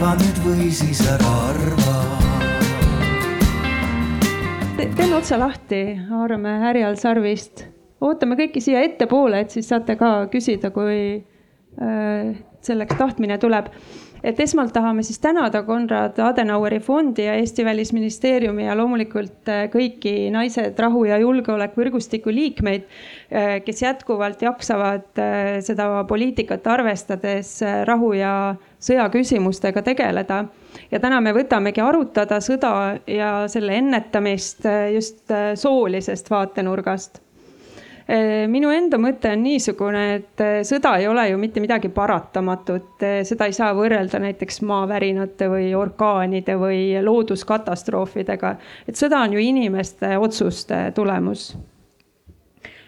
arva nüüd või siis ära arva. Teen otsa lahti, haarame härjal sarvist, ootame kõiki siia ettepoole, et siis saate ka küsida, kui äh, selleks tahtmine tuleb. Et esmalt tahame siis tänada Konrad Adenaueri fondi ja Eesti Välisministeeriumi ja loomulikult äh, kõiki Naised Rahu ja Julgeoleku võrgustiku liikmeid, äh, kes jätkuvalt jaksavad äh, seda poliitikat arvestades rahu ja sõja küsimustega tegeleda. ja täna me võtamegi arutada sõda ja selle ennetamist just soolisest vaatenurgast Eh, minu enda mõte on niisugune, et sõda ei ole ju mitte midagi paratamatut, seda ei saa võrrelda näiteks maavärinate või orkaanide või looduskatastroofidega. et sõda on ju inimeste otsuste tulemus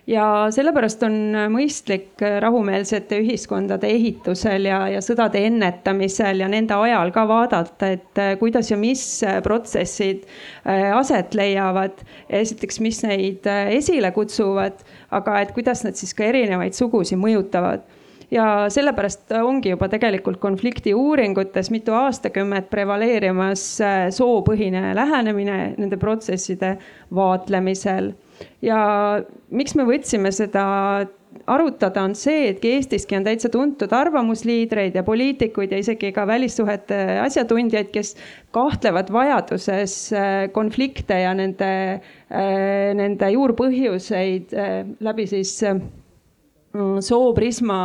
ja sellepärast on mõistlik rahumeelsete ühiskondade ehitusel ja, ja sõdade ennetamisel ja nende ajal ka vaadata, et kuidas ja mis protsessid äh, aset leiavad. esiteks, mis neid äh, esile kutsuvad, aga et kuidas nad siis ka erinevaid sugusid mõjutavad ja sellepärast ongi juba tegelikult konflikti uuringutes mitu aastakümmet prevaleerimas äh, soopõhine lähenemine nende protsesside vaatlemisel ja miks me võtsime seda arutada, on see, et Eestiski on täitsa tuntud arvamusliidreid ja poliitikuid ja isegi ka välissuhete asjatundjaid, kes kahtlevad vajaduses äh, konflikte ja nende, äh, nende juurpõhjuseid äh, läbi siis sooprisma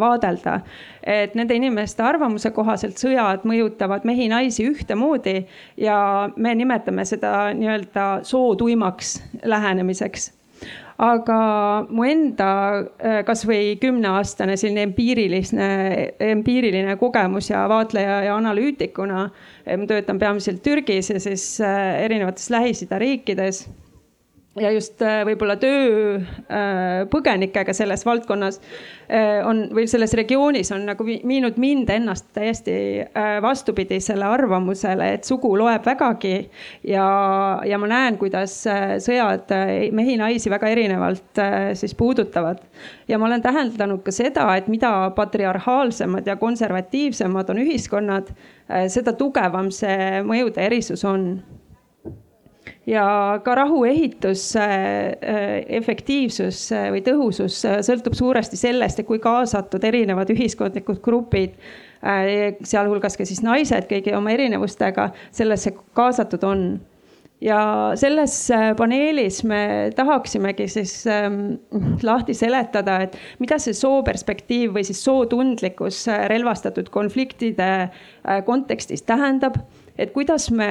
vaadelda. et nende inimeste arvamuse kohaselt sõjad mõjutavad mehi-naisi ühtemoodi ja me nimetame seda nii-öelda sootuimaks lähenemiseks aga mu enda äh, kasvõi kümneaastane selline empiiriline, empiiriline kogemus ja vaatleja ja analüütikuna. ma töötan peamiselt Türgis ja siis äh, erinevates Lähis-Ida riikides ja just äh, võib-olla töö äh, selles valdkonnas äh, on või selles regioonis on nagu viinud mind ennast täiesti vastupidisele arvamusele, et sugu loeb vägagi. ja, ja ma näen, kuidas sõjad mehi-naisi väga erinevalt siis puudutavad. ja ma olen täheldanud ka seda, et mida patriarhaalsemad ja konservatiivsemad on ühiskonnad, seda tugevam see mõjude erisus on ja ka rahuehituse äh, efektiivsus äh, või tõhusus äh, sõltub suuresti sellest, et kui kaasatud erinevad ühiskondlikud grupid, sealhulgas ka siis naised kõigi oma erinevustega sellesse kaasatud on. Ja selles paneelis me tahaksimegi siis ähm, lahti seletada, et mida see sooperspektiiv või siis sootundlikkus relvastatud konfliktide äh, kontekstis tähendab et kuidas me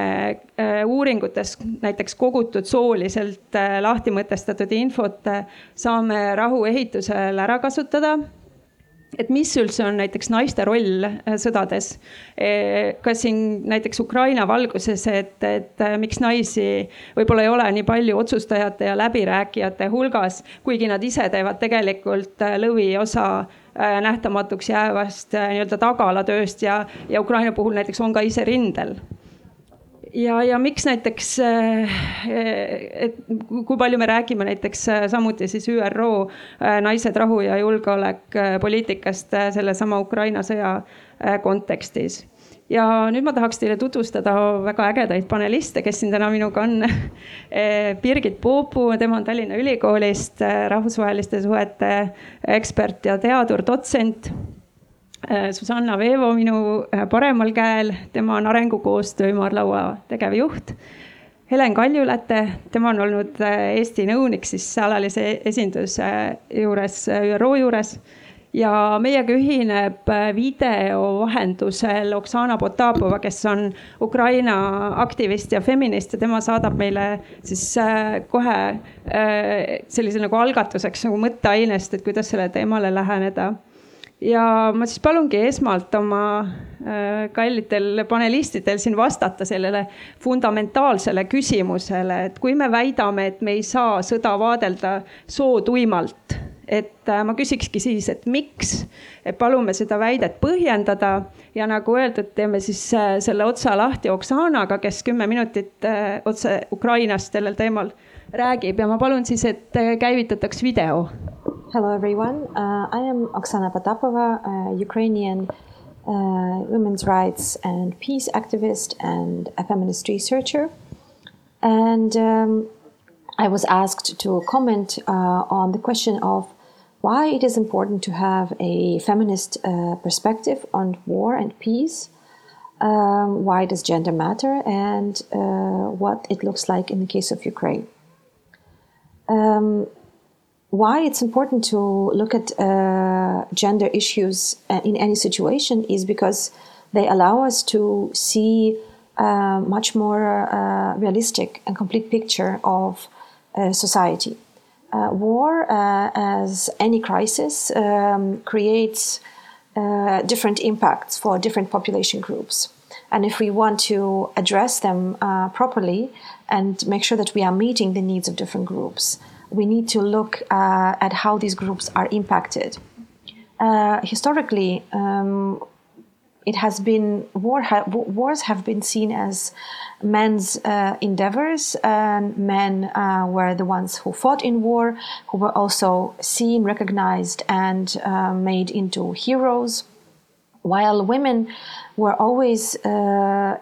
äh, uuringutes näiteks kogutud sooliselt äh, lahti mõtestatud infot äh, saame rahu ehitusel ära kasutada et mis üldse on näiteks naiste roll sõdades. ka siin näiteks Ukraina valguses, et, et miks naisi võib-olla ei ole nii palju otsustajate ja läbirääkijate hulgas, kuigi nad ise teevad tegelikult lõviosa nähtamatuks jäävast äh, nii-öelda tagalatööst ja, ja Ukraina puhul näiteks on ka ise rindel. Ja, ja miks näiteks, äh, et kui palju me räägime näiteks samuti siis ÜRO naised, rahu ja julgeolek poliitikast sellesama Ukraina sõja kontekstis ja nüüd ma tahaks teile tutvustada väga ägedaid paneliste, kes siin täna minuga on. Eh, Birgit Puupuu, tema on Tallinna Ülikoolist eh, rahvusvaheliste suhete ekspert ja teadur, dotsent. Eh, Susanna Veevo minu paremal käel, tema on arengukoostöö ümarlaua tegevjuht. Helen Kaljuläte, tema on olnud Eesti nõunik siis alalise esinduse juures, ÜRO juures ja meiega ühineb äh, video vahendusel Oksana Potapova, kes on Ukraina aktivist ja feminist ja tema saadab meile siis äh, kohe äh, sellise nagu algatuseks nagu mõtteainest, et kuidas sellele teemale läheneda. Ja ma siis palungi esmalt oma kallitel panelistidel siin vastata sellele fundamentaalsele küsimusele, et kui me väidame, et me ei saa sõda vaadelda sootuimalt et äh, ma küsikski siis, et miks, palume seda väidet põhjendada ja nagu öeldud, teeme siis äh, selle otsa lahti Oksanaga, kes kümme minutit äh, otse Ukrainast sellel teemal räägib ja ma palun siis, et käivitataks video. Hello everyone, uh, I am Oksana Potapova, uh, Ukrainian uh, women's rights and peace activist and a feminist researcher. And um, I was asked to comment uh, on the question of why it is important to have a feminist uh, perspective on war and peace. Um, why does gender matter and uh, what it looks like in the case of Ukraine? Um, why it's important to look at uh, gender issues uh, in any situation is because they allow us to see a much more uh, realistic and complete picture of uh, society. Uh, war, uh, as any crisis, um, creates different impacts for different population groups. And if we want to address them properly and make sure that we are meeting the needs of different groups, we need to look uh, at how these groups are impacted. Uh, historically, um, it has been war ha- wars have been seen as men's uh, endeavors, and men uh, were the ones who fought in war, who were also seen, recognized, and uh, made into heroes, while women were always uh,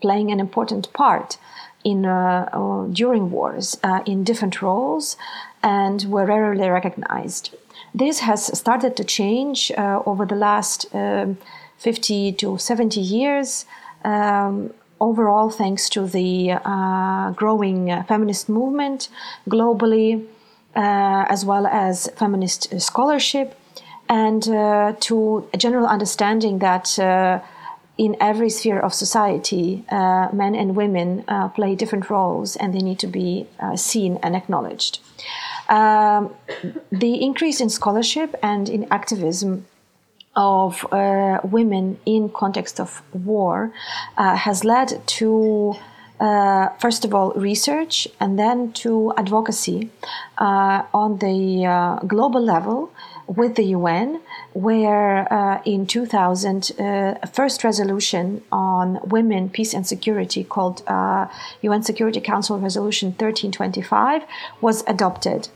playing an important part in uh, during wars uh, in different roles and were rarely recognized. This has started to change over the last um, 50 to 70 years. Um, overall, thanks to the uh, growing uh, feminist movement globally, uh, as well as feminist scholarship, and to a general understanding that in every sphere of society, uh, men and women uh, play different roles and they need to be uh, seen and acknowledged. Um, the increase in scholarship and in activism of uh, women in context of war uh, has led to uh, first of all, research and then to advocacy uh, on the uh, global level with the UN, where uh, in 2000, uh, a first resolution on women, peace, and security called UN Security Council Resolution 1325 was adopted.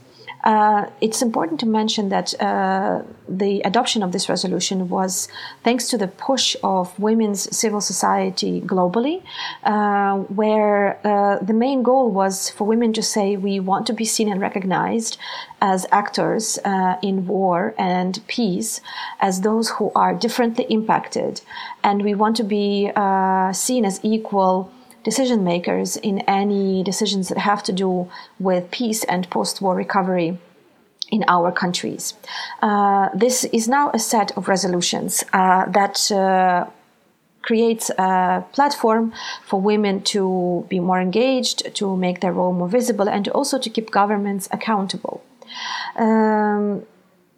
Uh, it's important to mention that uh, the adoption of this resolution was thanks to the push of women's civil society globally, uh, where uh, the main goal was for women to say we want to be seen and recognized as actors uh, in war and peace, as those who are differently impacted, and we want to be uh, seen as equal decision makers in any decisions that have to do with peace and post war recovery in our countries. Uh, this is now a set of resolutions uh, that uh, creates a platform for women to be more engaged, to make their role more visible, and also to keep governments accountable. Um,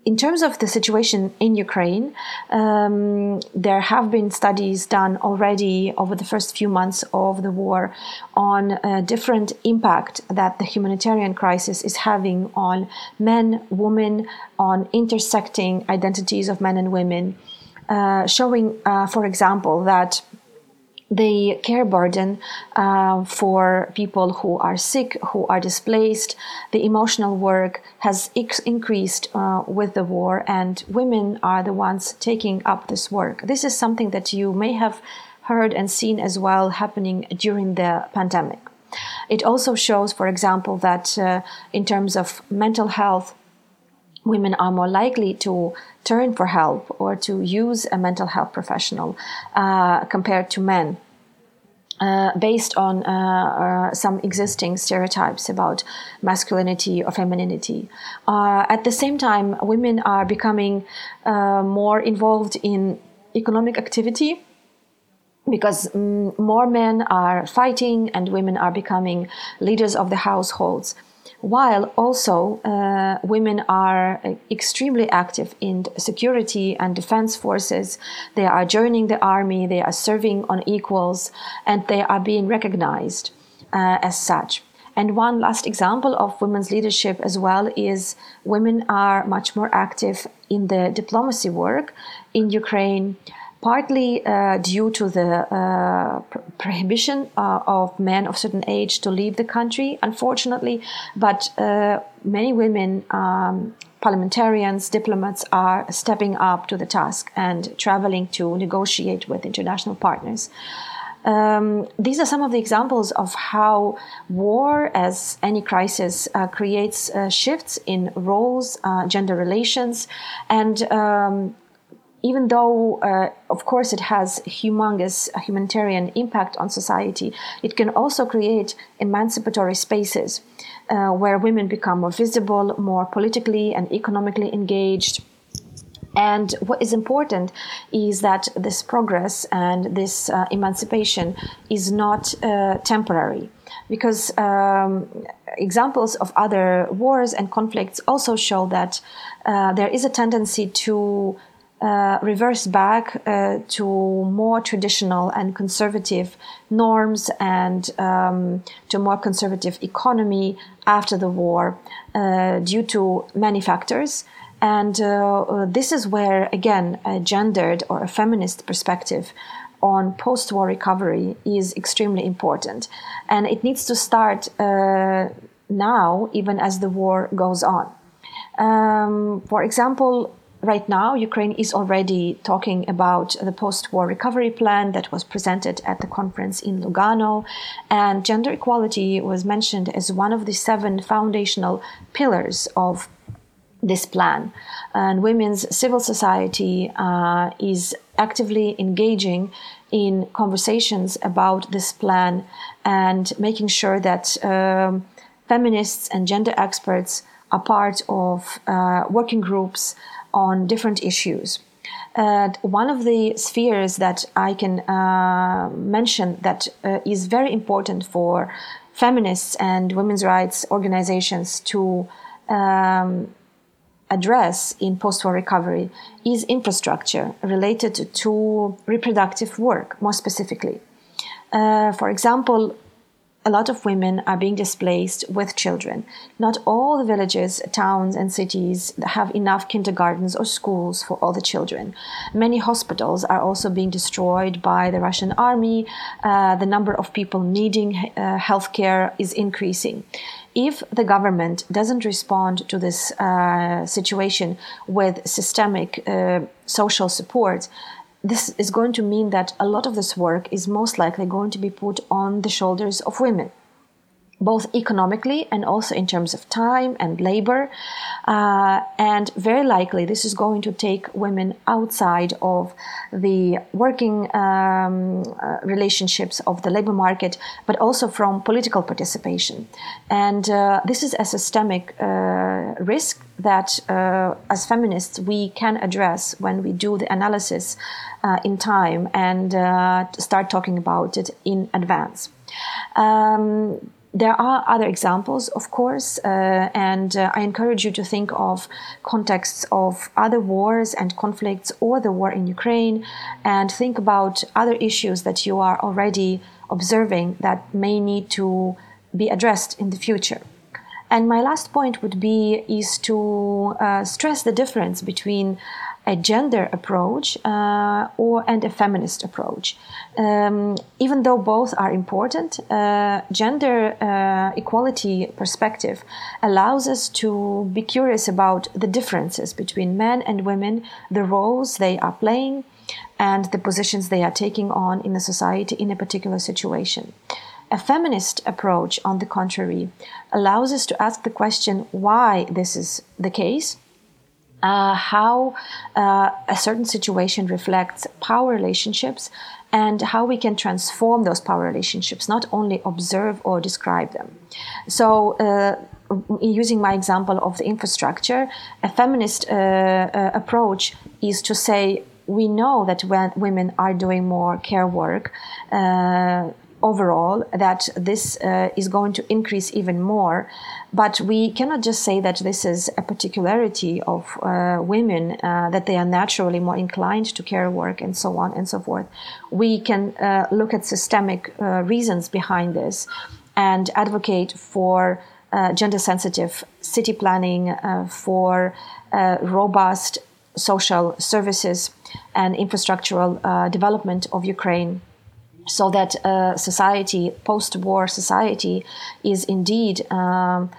in terms of the situation in Ukraine, um, there have been studies done already over the first few months of the war on a different impact that the humanitarian crisis is having on men, women, on intersecting identities of men and women, uh, showing, uh, for example, that the care burden uh, for people who are sick, who are displaced, the emotional work has ex- increased uh, with the war, and women are the ones taking up this work. This is something that you may have heard and seen as well happening during the pandemic. It also shows, for example, that uh, in terms of mental health, women are more likely to turn for help or to use a mental health professional uh, compared to men. Uh, based on uh, uh, some existing stereotypes about masculinity or femininity. Uh, at the same time, women are becoming uh, more involved in economic activity because mm, more men are fighting and women are becoming leaders of the households while also uh, women are extremely active in security and defense forces. They are joining the army, they are serving on equals, and they are being recognized uh, as such. And one last example of women's leadership as well is women are much more active in the diplomacy work in Ukraine partly uh, due to the uh, prohibition uh, of men of certain age to leave the country, unfortunately, but uh, many women um, parliamentarians, diplomats are stepping up to the task and traveling to negotiate with international partners. Um, these are some of the examples of how war, as any crisis, uh, creates uh, shifts in roles, uh, gender relations, and um, even though, uh, of course, it has humongous humanitarian impact on society, it can also create emancipatory spaces uh, where women become more visible, more politically and economically engaged. And what is important is that this progress and this uh, emancipation is not uh, temporary. Because um, examples of other wars and conflicts also show that uh, there is a tendency to uh, reverse back uh, to more traditional and conservative norms and um, to more conservative economy after the war uh, due to many factors. And uh, this is where, again, a gendered or a feminist perspective on post war recovery is extremely important. And it needs to start uh, now, even as the war goes on. Um, for example, right now, Ukraine is already talking about the post war recovery plan that was presented at the conference in Lugano. And gender equality was mentioned as one of the seven foundational pillars of this plan. And women's civil society uh, is actively engaging in conversations about this plan and making sure that um, feminists and gender experts are part of uh, working groups on different issues. Uh, one of the spheres that I can uh, mention that uh, is very important for feminists and women's rights organizations to um, address in post war recovery is infrastructure related to reproductive work, more specifically. Uh, for example, a lot of women are being displaced with children. Not all the villages, towns, and cities have enough kindergartens or schools for all the children. Many hospitals are also being destroyed by the Russian army. Uh, the number of people needing uh, healthcare is increasing. If the government doesn't respond to this uh, situation with systemic uh, social support, this is going to mean that a lot of this work is most likely going to be put on the shoulders of women both economically and also in terms of time and labor. Uh, and very likely, this is going to take women outside of the working um, uh, relationships of the labor market, but also from political participation. And uh, this is a systemic uh, risk that, uh, as feminists, we can address when we do the analysis uh, in time and start talking about it in advance. Um, there are other examples, of course, uh, and uh, I encourage you to think of contexts of other wars and conflicts or the war in Ukraine and think about other issues that you are already observing that may need to be addressed in the future. And my last point would be is to uh, stress the difference between a gender approach uh, or and a feminist approach. Um, even though both are important, uh, gender uh, equality perspective allows us to be curious about the differences between men and women, the roles they are playing, and the positions they are taking on in the society in a particular situation. A feminist approach, on the contrary, allows us to ask the question why this is the case uh, how uh, a certain situation reflects power relationships and how we can transform those power relationships, not only observe or describe them. So, uh, using my example of the infrastructure, a feminist uh, uh, approach is to say, we know that when women are doing more care work, uh, overall that this uh, is going to increase even more. But we cannot just say that this is a particularity of uh, women, uh, that they are naturally more inclined to care work and so on and so forth. We can uh, look at systemic uh, reasons behind this and advocate for uh, gender sensitive city planning, for robust social services and infrastructural development of Ukraine so that uh, society, post-war society, is indeed um,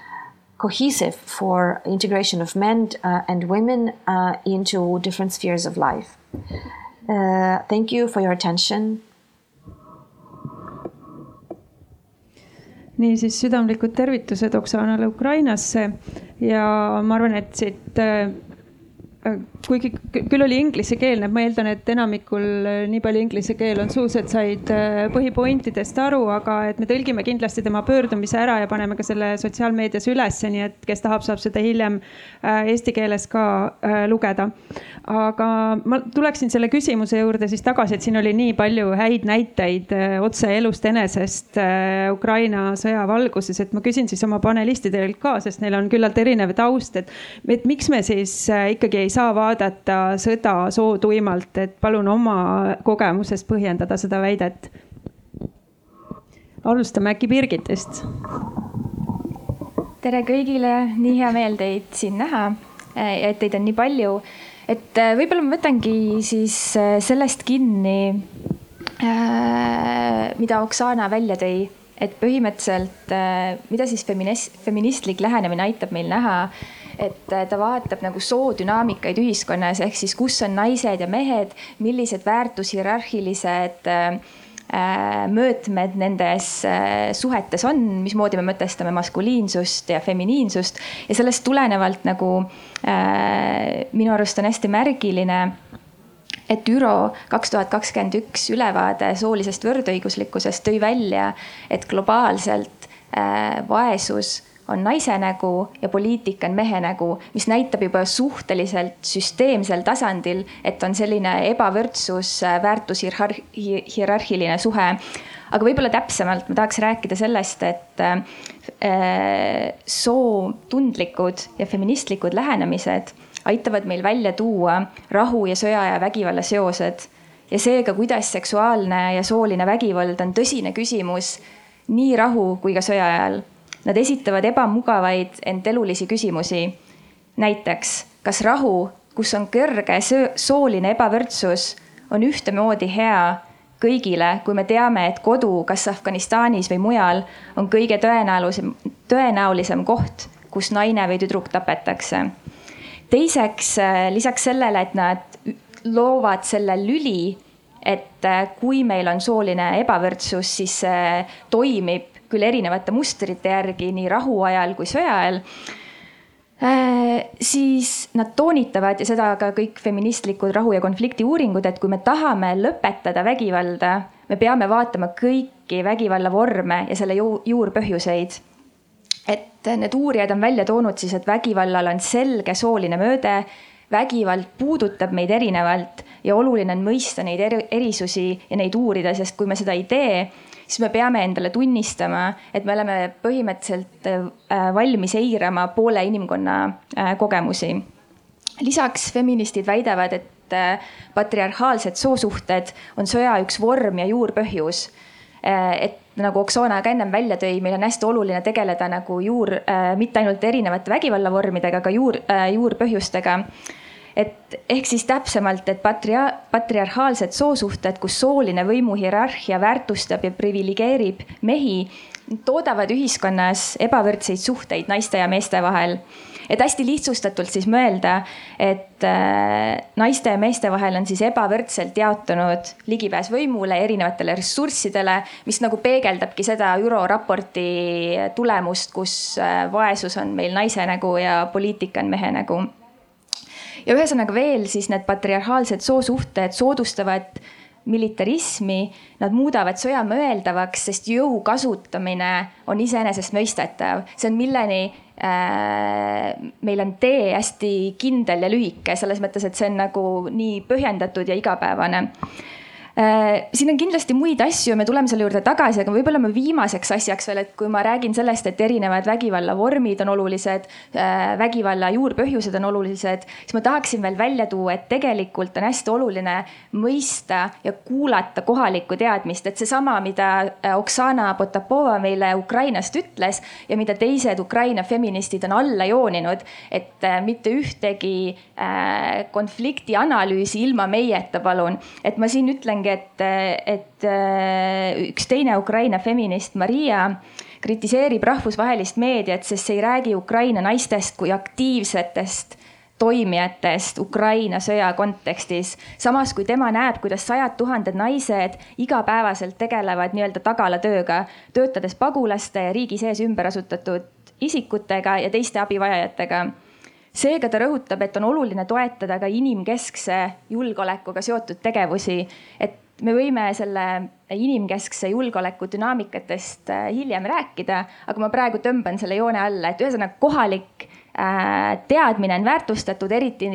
cohesive for integration of men uh, and women uh, into different spheres of life. Uh, thank you for your attention. niisiis südamlikud tervitused Oksanale Ukrainasse ja ma arvan, et siit Äh, kuigi küll oli inglisekeelne, ma eeldan, et enamikul äh, nii palju inglise keel on suus, et said äh, põhipointidest aru, aga et me tõlgime kindlasti tema pöördumise ära ja paneme ka selle sotsiaalmeedias ülesse, nii et kes tahab, saab seda hiljem eesti keeles ka lugeda. aga ma tuleksin selle küsimuse juurde siis tagasi, et siin oli nii palju häid näiteid otse elust enesest Ukraina sõja valguses, et ma küsin siis oma panelistidelt ka, sest neil on küllalt erinev taust, et, et miks me siis ikkagi ei saa vaadata sõda sootuimalt, et palun oma kogemusest põhjendada seda väidet. alustame äkki Birgitist. tere kõigile, nii hea meel teid siin näha ja et teid on nii palju. et äh, võib-olla ma võtangi siis äh, sellest kinni, äh, mida Oksana välja tõi, et põhimõtteliselt, mida siis feminist, feministlik lähenemine aitab meil näha et äh, ta vaatab nagu soodünaamikaid ühiskonnas, ehk siis kus on naised ja mehed, millised väärtushierarhilised äh, äh, mõõtmed nendes suhetes on, mismoodi me mõtestame maskuliinsust ja feminiinsust. Ja sellest tulenevalt nagu minu arust on hästi märgiline et ÜRO kaks tuhat kakskümmend üks ülevaade soolisest võrdõiguslikkusest tõi välja, et globaalselt vaesus on naise nägu ja poliitika on mehe nägu, mis näitab juba suhteliselt süsteemsel tasandil, et on selline ebavõrdsus, väärtushierarhiline suhe. aga võib-olla täpsemalt ma tahaks rääkida sellest, et äh, sootundlikud ja feministlikud lähenemised aitavad meil välja tuua rahu ja sõja ja vägivalla seosed ja seega, kuidas seksuaalne ja sooline vägivald on tõsine küsimus nii rahu kui ka sõja ajal Nad esitavad ebamugavaid, ent elulisi küsimusi. näiteks, kas rahu, kus on kõrge sooline ebavõrdsus, on ühtemoodi hea kõigile, kui me teame, et kodu, kas Afganistanis või mujal, on kõige tõenäolisem, tõenäolisem koht, kus naine või tüdruk tapetakse. teiseks, lisaks sellele, et nad loovad selle lüli, et kui meil on sooline ebavõrdsus, siis see toimib küll erinevate mustrite järgi nii rahuajal kui sõja ajal äh, siis nad toonitavad ja seda ka kõik feministlikud rahu ja konflikti uuringud, et kui me tahame lõpetada vägivalda, me peame vaatama kõiki vägivalla vorme ja selle ju juurpõhjuseid. et need uurijad on välja toonud siis, et vägivallal on selge sooline mõõde, vägivald puudutab meid erinevalt ja oluline on mõista neid erisusi ja neid uurida, sest kui me seda ei tee siis me peame endale tunnistama, et me oleme põhimõtteliselt äh, valmis eirama poole inimkonna äh, kogemusi. lisaks feministid väidavad, et äh, patriarhaalsed soosuhted on sõja üks vorm ja juurpõhjus. et nagu Oksana ka ennem välja tõi, meil on hästi oluline tegeleda nagu juur, mitte ainult erinevate vägivallavormidega, aga juur, juurpõhjustega et ehk siis täpsemalt, et patria-, patriarhaalsed soosuhted, kus sooline võimuhierarhia väärtustab ja priviligeerib mehi, toodavad ühiskonnas ebavõrdseid suhteid naiste ja meeste vahel. et hästi lihtsustatult siis mõelda, et äh, naiste ja meeste vahel on siis ebavõrdselt jaotunud ligipääs võimule, erinevatele ressurssidele, mis nagu peegeldabki seda ÜRO raporti tulemust, kus äh, vaesus on meil naise nägu ja poliitika on mehe nägu ja ühesõnaga veel siis need patriarhaalsed soosuhted soodustavad militarismi, nad muudavad sõja mõeldavaks, sest jõu kasutamine on iseenesestmõistetav, see on milleni äh, meil on tee hästi kindel ja lühike, selles mõttes, et see on nagu nii põhjendatud ja igapäevane siin on kindlasti muid asju, me tuleme selle juurde tagasi, aga võib-olla ma viimaseks asjaks veel, et kui ma räägin sellest, et erinevad vägivalla vormid on olulised, äh, vägivalla juurpõhjused on olulised, siis ma tahaksin veel välja tuua, et tegelikult on hästi oluline mõista ja kuulata kohalikku teadmist, et seesama, mida äh, Oksana Potapova meile Ukrainast ütles ja mida teised Ukraina feministid on alla jooninud, et mitte ühtegi konflikti analüüsi ilma meieta, palun, et ma siin ütlen mõtlengi, et, et äh, üks teine Ukraina feminist, Maria, kritiseerib rahvusvahelist meediat, sest see ei räägi Ukraina naistest kui aktiivsetest toimijatest Ukraina sõja kontekstis. samas kui tema näeb, kuidas sajad tuhanded naised igapäevaselt tegelevad nii-öelda tagalatööga, töötades pagulaste ja riigi sees ümber asutatud isikutega ja teiste abivajajatega seega ta rõhutab, et on oluline toetada ka inimkeskse julgeolekuga seotud tegevusi, et me võime selle inimkeskse julgeoleku dünaamikatest äh, hiljem rääkida, aga ma praegu tõmban selle joone alla, et ühesõnaga kohalik äh, teadmine on väärtustatud, eriti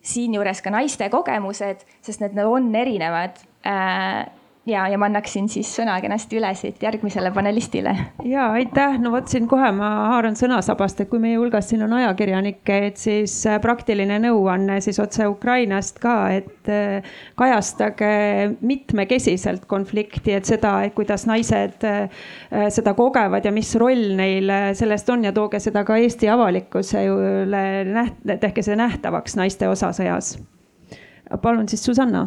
siinjuures ka naiste kogemused, sest need on erinevad äh, ja, ja ma annaksin siis sõna kenasti üle siit järgmisele panelistile. ja aitäh, no vot siin kohe ma haaran sõnasabast, et kui meie hulgas siin on ajakirjanikke, et siis äh, praktiline nõuanne siis otse Ukrainast ka, et äh, kajastage mitmekesiselt konflikti, et seda, et kuidas naised äh, seda kogevad ja mis roll neil sellest on ja tooge seda ka Eesti avalikkusele näht-, tehke see nähtavaks naiste osa sõjas. palun siis Susanna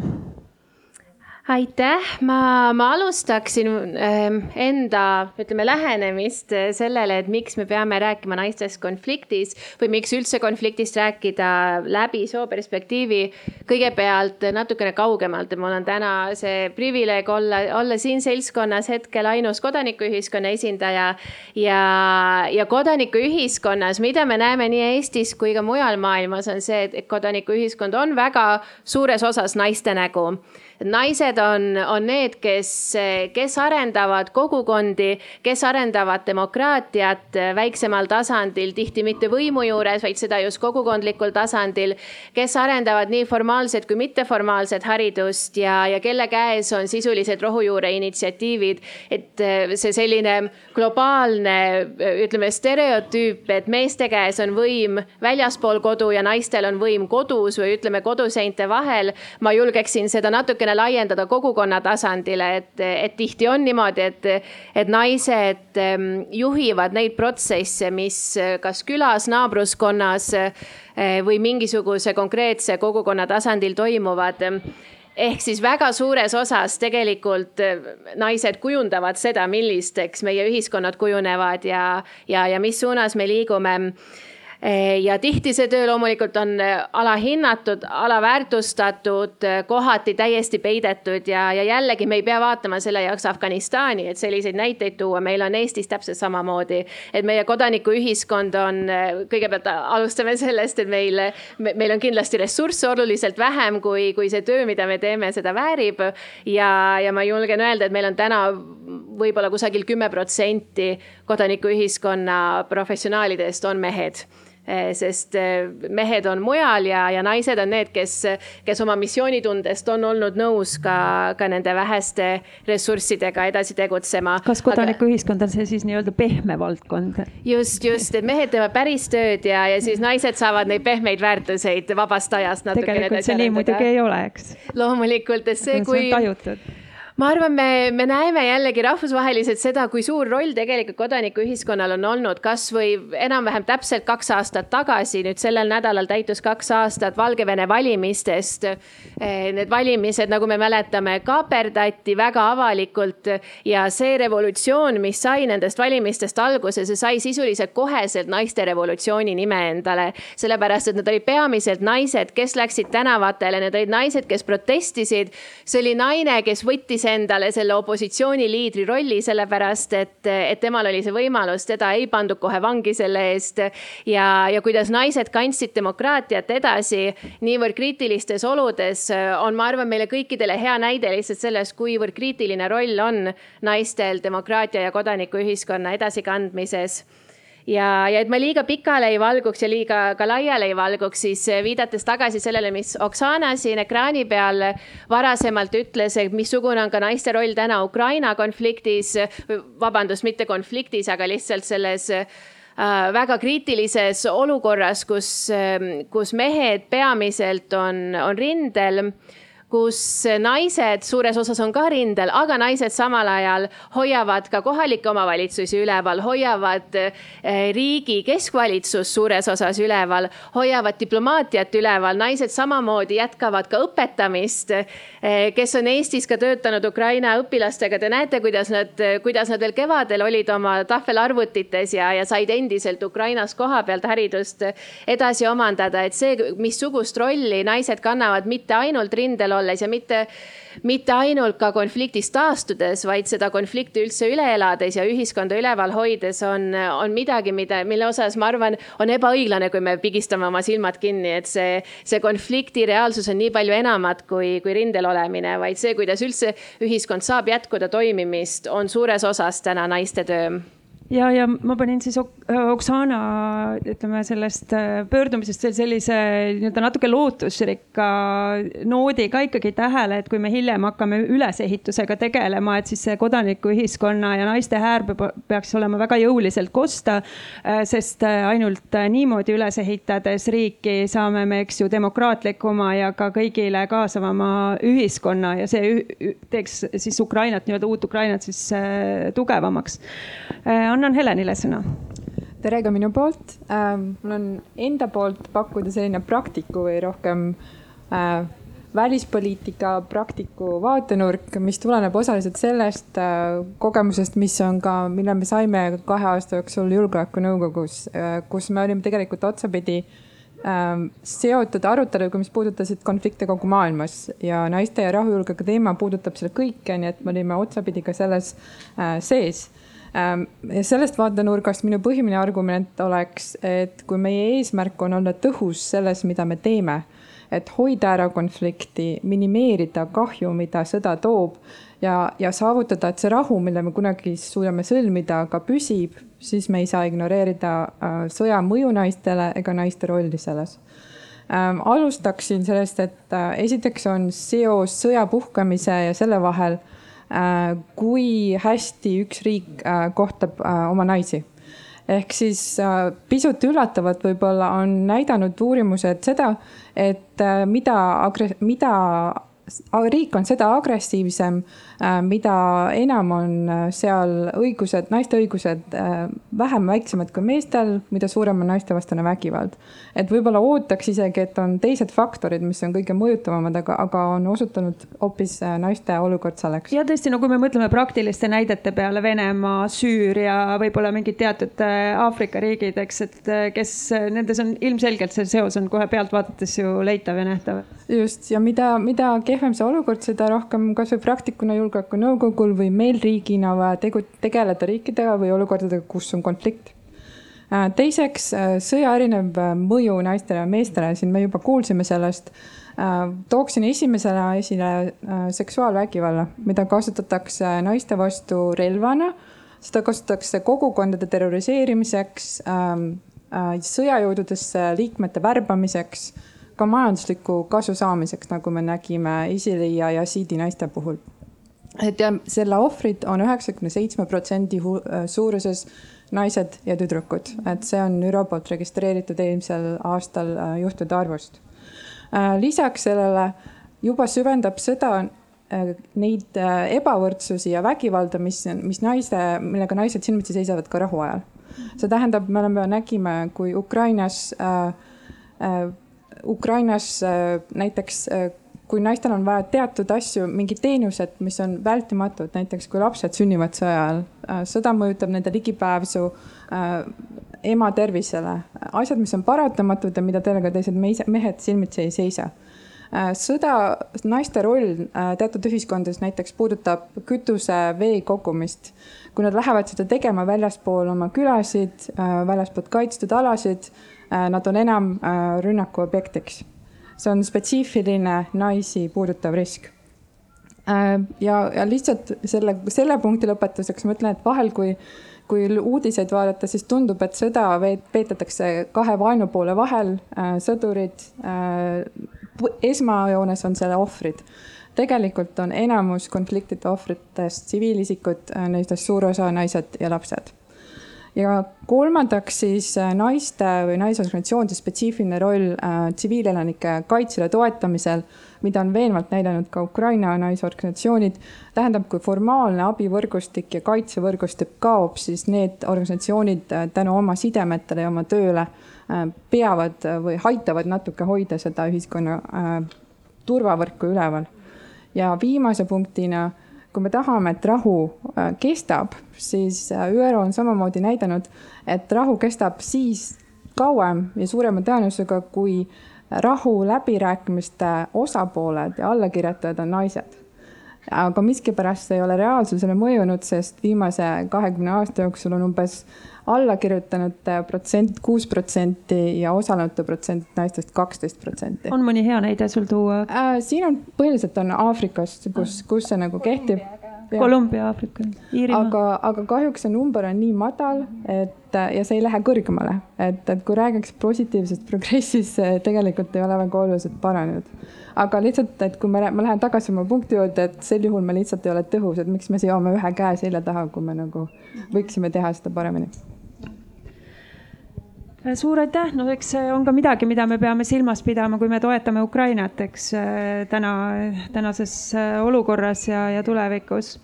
aitäh, ma, ma alustaksin ähm, enda, ütleme, lähenemist äh, sellele, et miks me peame rääkima naistest konfliktis või miks üldse konfliktist rääkida läbi sooperspektiivi. kõigepealt natukene kaugemalt, et mul on täna see privileeg olla, olla siin seltskonnas hetkel ainus kodanikuühiskonna esindaja ja, ja kodanikuühiskonnas, mida me näeme nii Eestis kui ka mujal maailmas, on see, et kodanikuühiskond on väga suures osas naiste nägu naised on, on need, kes, kes arendavad kogukondi, kes arendavad demokraatiat väiksemal tasandil, tihti mitte võimu juures, vaid seda just kogukondlikul tasandil. kes arendavad nii formaalset kui mitteformaalset haridust ja, ja kelle käes on sisulised rohujuure initsiatiivid. et see selline globaalne, ütleme stereotüüp, et meeste käes on võim väljaspool kodu ja naistel on võim kodus või ütleme koduseinte vahel. ma julgeksin seda natuke natukene laiendada kogukonna tasandile, et, et tihti on niimoodi, et, et naised ehm, juhivad neid protsesse, mis kas külas, naabruskonnas eh, või mingisuguse konkreetse kogukonna tasandil toimuvad. Ehk siis väga suures osas tegelikult eh, naised kujundavad seda, millisteks meie ühiskonnad kujunevad ja, ja, ja mis suunas me liigume ja tihti see töö loomulikult on eh, alahinnatud, alaväärtustatud, eh, kohati täiesti peidetud ja, ja jällegi me ei pea vaatama selle jaoks Afganistani, et selliseid näiteid tuua, meil on Eestis täpselt samamoodi. et meie kodanikuühiskond on, kõigepealt alustame sellest, et meil, meil on kindlasti ressursse oluliselt vähem, kui, kui see töö, mida me teeme, seda väärib. ja, ja ma julgen öelda, et meil on täna võib-olla kusagil kümme protsenti kodanikuühiskonna professionaalidest on mehed Eh, sest eh, mehed on mujal ja, ja naised on need, kes, kes oma missioonitundest on olnud nõus ka, ka nende väheste ressurssidega edasi tegutsema. kas kodanikuühiskond on see siis nii-öelda pehme valdkond? just, just, et mehed teevad päris tööd ja, ja siis naised saavad neid pehmeid väärtuseid vabast ajast natukene. tegelikult see nii muidugi ei ole, eks. loomulikult, et see, kui. tajutud ma arvan, me, me näeme jällegi rahvusvaheliselt seda, kui suur roll tegelikult kodanikuühiskonnal on olnud kasvõi enam-vähem täpselt kaks aastat tagasi, nüüd sellel nädalal täitus kaks aastat Valgevene valimistest. Eh, need valimised, nagu me mäletame, kaaperdati väga avalikult ja see revolutsioon, mis sai nendest valimistest alguse, see sai sisuliselt koheselt naiste revolutsiooni nime endale. sellepärast, et nad olid peamiselt naised, kes läksid tänavatele, need olid naised, kes protestisid. see oli naine, kes võttis võttis endale selle opositsiooniliidri rolli, sellepärast et, et temal oli see võimalus, teda ei pandud kohe vangi selle eest. ja, ja kuidas naised kandsid demokraatiat edasi niivõrd kriitilistes oludes, on, ma arvan, meile kõikidele hea näide lihtsalt sellest, kuivõrd kriitiline roll on naistel demokraatia ja kodanikuühiskonna edasikandmises ja, ja et ma liiga pikale ei valguks ja liiga ka laiale ei valguks, siis eh, viidates tagasi sellele, mis Oksana siin ekraani peal varasemalt ütles, et missugune on ka naiste roll täna Ukraina konfliktis, vabandust, mitte konfliktis, aga lihtsalt selles äh, väga kriitilises olukorras, kus, kus mehed peamiselt on, on rindel kus naised suures osas on ka rindel, aga naised samal ajal hoiavad ka kohalikke omavalitsusi üleval, hoiavad eh, riigi keskvalitsust suures osas üleval, hoiavad diplomaatiat üleval, naised samamoodi jätkavad ka õpetamist. Eh, kes on Eestis ka töötanud Ukraina õpilastega, te näete, kuidas nad, kuidas nad veel kevadel olid oma tahvelarvutites ja, ja said endiselt Ukrainas koha pealt haridust edasi omandada, et see, missugust rolli naised kannavad mitte ainult rindel olles olles ja mitte, mitte ainult ka konfliktist taastudes, vaid seda konflikti üldse üle elades ja ühiskonda üleval hoides on, on midagi, mida, mille osas ma arvan, on ebaõiglane, kui me pigistame oma silmad kinni, et see, see konflikti reaalsus on nii palju enamat kui, kui rindel olemine, vaid see, kuidas üldse ühiskond saab jätkuda toimimist, on suures osas täna naiste töö ja, ja ma panin siis Oksana, ütleme sellest äh, pöördumisest veel sellise nii-öelda natuke lootusrikka noodi ka ikkagi tähele, et kui me hiljem hakkame ülesehitusega tegelema, et siis see kodanikuühiskonna ja naiste hääl peaks olema väga jõuliselt kosta. Äh, sest äh, ainult niimoodi üles ehitades riiki saame me, eks ju, demokraatlikuma ja ka kõigile kaasavama ühiskonna ja see teeks siis Ukrainat, nii-öelda uut Ukrainat siis tugevamaks. Annan Helenile sõna. Tere ka minu poolt. Äh,. mul on enda poolt pakkuda selline praktiku või rohkem äh, välispoliitika praktiku vaatenurk, mis tuleneb osaliselt sellest äh, kogemusest, mis on ka, mille me saime kahe aasta jooksul julgeolekunõukogus äh,, kus me olime tegelikult otsapidi äh, seotud aruteluga, mis puudutasid konflikte kogu maailmas. Ja naiste ja rahujulgeoleku teema puudutab seda kõike, nii et me olime otsapidi ka selles äh, sees. Ähm, sellest vaatenurgast minu põhiline argument oleks, et kui meie eesmärk on olla tõhus selles, mida me teeme, et hoida ära konflikti, minimeerida kahju, mida sõda toob ja, ja saavutada, et see rahu, mille me kunagi suudame sõlmida, ka püsib, siis me ei saa ignoreerida äh, sõja mõju naistele ega naiste rolli selles. Ähm, alustaksin sellest, et äh, esiteks on seos sõja puhkemise ja selle vahel kui hästi üks riik äh, kohtab äh, oma naisi. Ehk siis pisut üllatavalt võib-olla on näidanud uurimused seda, et mida, mida riik on seda agressiivsem, äh, mida enam on äh, seal õigused, naiste õigused äh, vähem väiksemad kui meestel, mida suurem on naistevastane vägivald. et võib-olla ootaks isegi, et on teised faktorid, mis on kõige mõjutavamad, aga, aga on osutunud hoopis naiste olukord selleks. ja tõesti, no kui me mõtleme praktiliste näidete peale, Venemaa, Süüria, võib-olla mingid teatud Aafrika riigid, eks, et kes nendes on ilmselgelt see seos on kohe pealt vaadates ju leitav ja nähtav. just ja mida, mida kehvem see olukord, seda rohkem kasvõi praktikuna julgeolekunõukogul või meil riigina vaja tegu, tegeleda riikidega või olukordadega, kus on konflikt. Äh, teiseks, äh, sõja erinev äh, mõju naistele ja meestele, siin me juba kuulsime sellest. tooksin esimesena esile seksuaalvägivalla, mida kasutatakse naiste vastu relvana. seda kasutatakse kogukondade terroriseerimiseks, ähm, sõjajõududesse liikmete värbamiseks ka majandusliku kasu saamiseks, nagu me nägime ISILi ja Yazidi naiste puhul. et ja selle ohvrid on üheksakümne seitsme protsendi äh, suuruses naised ja tüdrukud, et see on ÜRO poolt registreeritud eelmisel aastal äh, juhtude arvust. Äh, lisaks sellele juba süvendab seda neid ebavõrdsusi ja vägivalda, mis, mis naiste, millega naised silmitsi seisavad ka rahuajal. see tähendab, me oleme, nägime, kui Ukrainas äh, äh, Ukrainas äh, näiteks äh, kui naistel on vaja teatud asju, mingid teenused, mis on vältimatud, näiteks kui lapsed sünnivad sõja ajal, äh, sõda mõjutab nende ligipääsu ema tervisele, asjad, mis on paratamatud ja mida teiega teised mehed silmitsi ei seisa. sõda, naiste roll teatud ühiskondades näiteks puudutab kütuse, vee kogumist. kui nad lähevad seda tegema väljaspool oma külasid, väljaspoolt kaitstud alasid Äh, nad on enam äh, rünnaku objektiks. see on spetsiifiline naisi puudutav risk. Äh, ja, ja lihtsalt selle, selle punkti lõpetuseks ma ütlen, et vahel, kui kui uudiseid vaadata, siis tundub, et sõda peetakse kahe vaenupoole vahel, sõdurid, esmajoones on selle ohvrid. tegelikult on enamus konfliktide ohvritest tsiviilisikud, nendest suur osa naised ja lapsed ja kolmandaks siis äh, naiste või naisorganisatsioonide spetsiifiline roll äh, tsiviilelanike kaitsele toetamisel, mida on veenvalt näidanud ka Ukraina naisorganisatsioonid. tähendab, kui formaalne abivõrgustik ja kaitsevõrgustik kaob, siis need organisatsioonid äh, tänu oma sidemetele ja oma tööle peavad või aitavad natuke hoida seda ühiskonna turvavõrku üleval. ja viimase punktina kui me tahame, et rahu äh, kestab, siis äh, ÜRO on samamoodi näidanud, et rahu kestab siis kauem ja suurema tõenäosusega, kui rahu läbirääkimiste osapooled ja allakirjutajad on naised. aga miskipärast ei ole reaalsusele mõjunud, sest viimase kahekümne aasta jooksul on umbes allakirjutanute protsent kuus protsenti ja osalenute protsent naistest kaksteist protsenti. on mõni hea näide sul tuua? Äh, siin on põhiliselt on Aafrikast, kus, kus see nagu kehtib. Kolumbia, Aafrika, Iirimaa. aga, aga kahjuks see number on nii madal, et ja see ei lähe kõrgemale, et, et kui räägiks positiivsest progressist, see tegelikult ei ole väga oluliselt paranenud. aga lihtsalt, et kui ma, ma lähen tagasi oma punkti juurde, et sel juhul me lihtsalt ei ole tõhusad, miks me seome ühe käe selja taha, kui me nagu võiksime teha seda paremini suur aitäh, no eks see on ka midagi, mida me peame silmas pidama, kui me toetame Ukrainat, eks täna, tänases olukorras ja, ja tulevikus.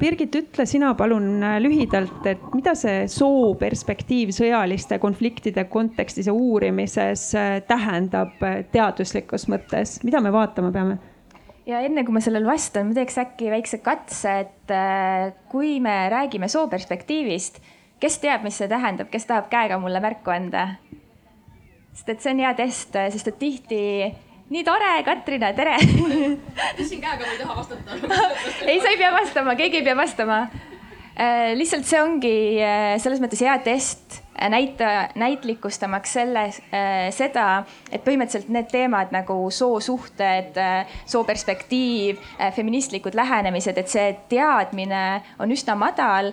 Birgit, ütle sina palun lühidalt, et mida see sooperspektiiv sõjaliste konfliktide kontekstis ja uurimises tähendab teaduslikus mõttes, mida me vaatama peame? ja enne kui ma sellele vastan, ma teeks äkki väikse katse, et kui me räägime sooperspektiivist kes teab, mis see tähendab, kes tahab käega mulle märku anda? sest et see on hea test, sest et tihti nii tore, Katrina, tere. tõstsin käega, ma ei taha vastata ei, sa ei pea vastama, keegi ei pea vastama. Äh, lihtsalt see ongi äh, selles mõttes hea test näita, näitlikustamaks selle, äh, seda, et põhimõtteliselt need teemad nagu soosuhted, äh, sooperspektiiv, äh, feministlikud lähenemised, et see teadmine on üsna madal.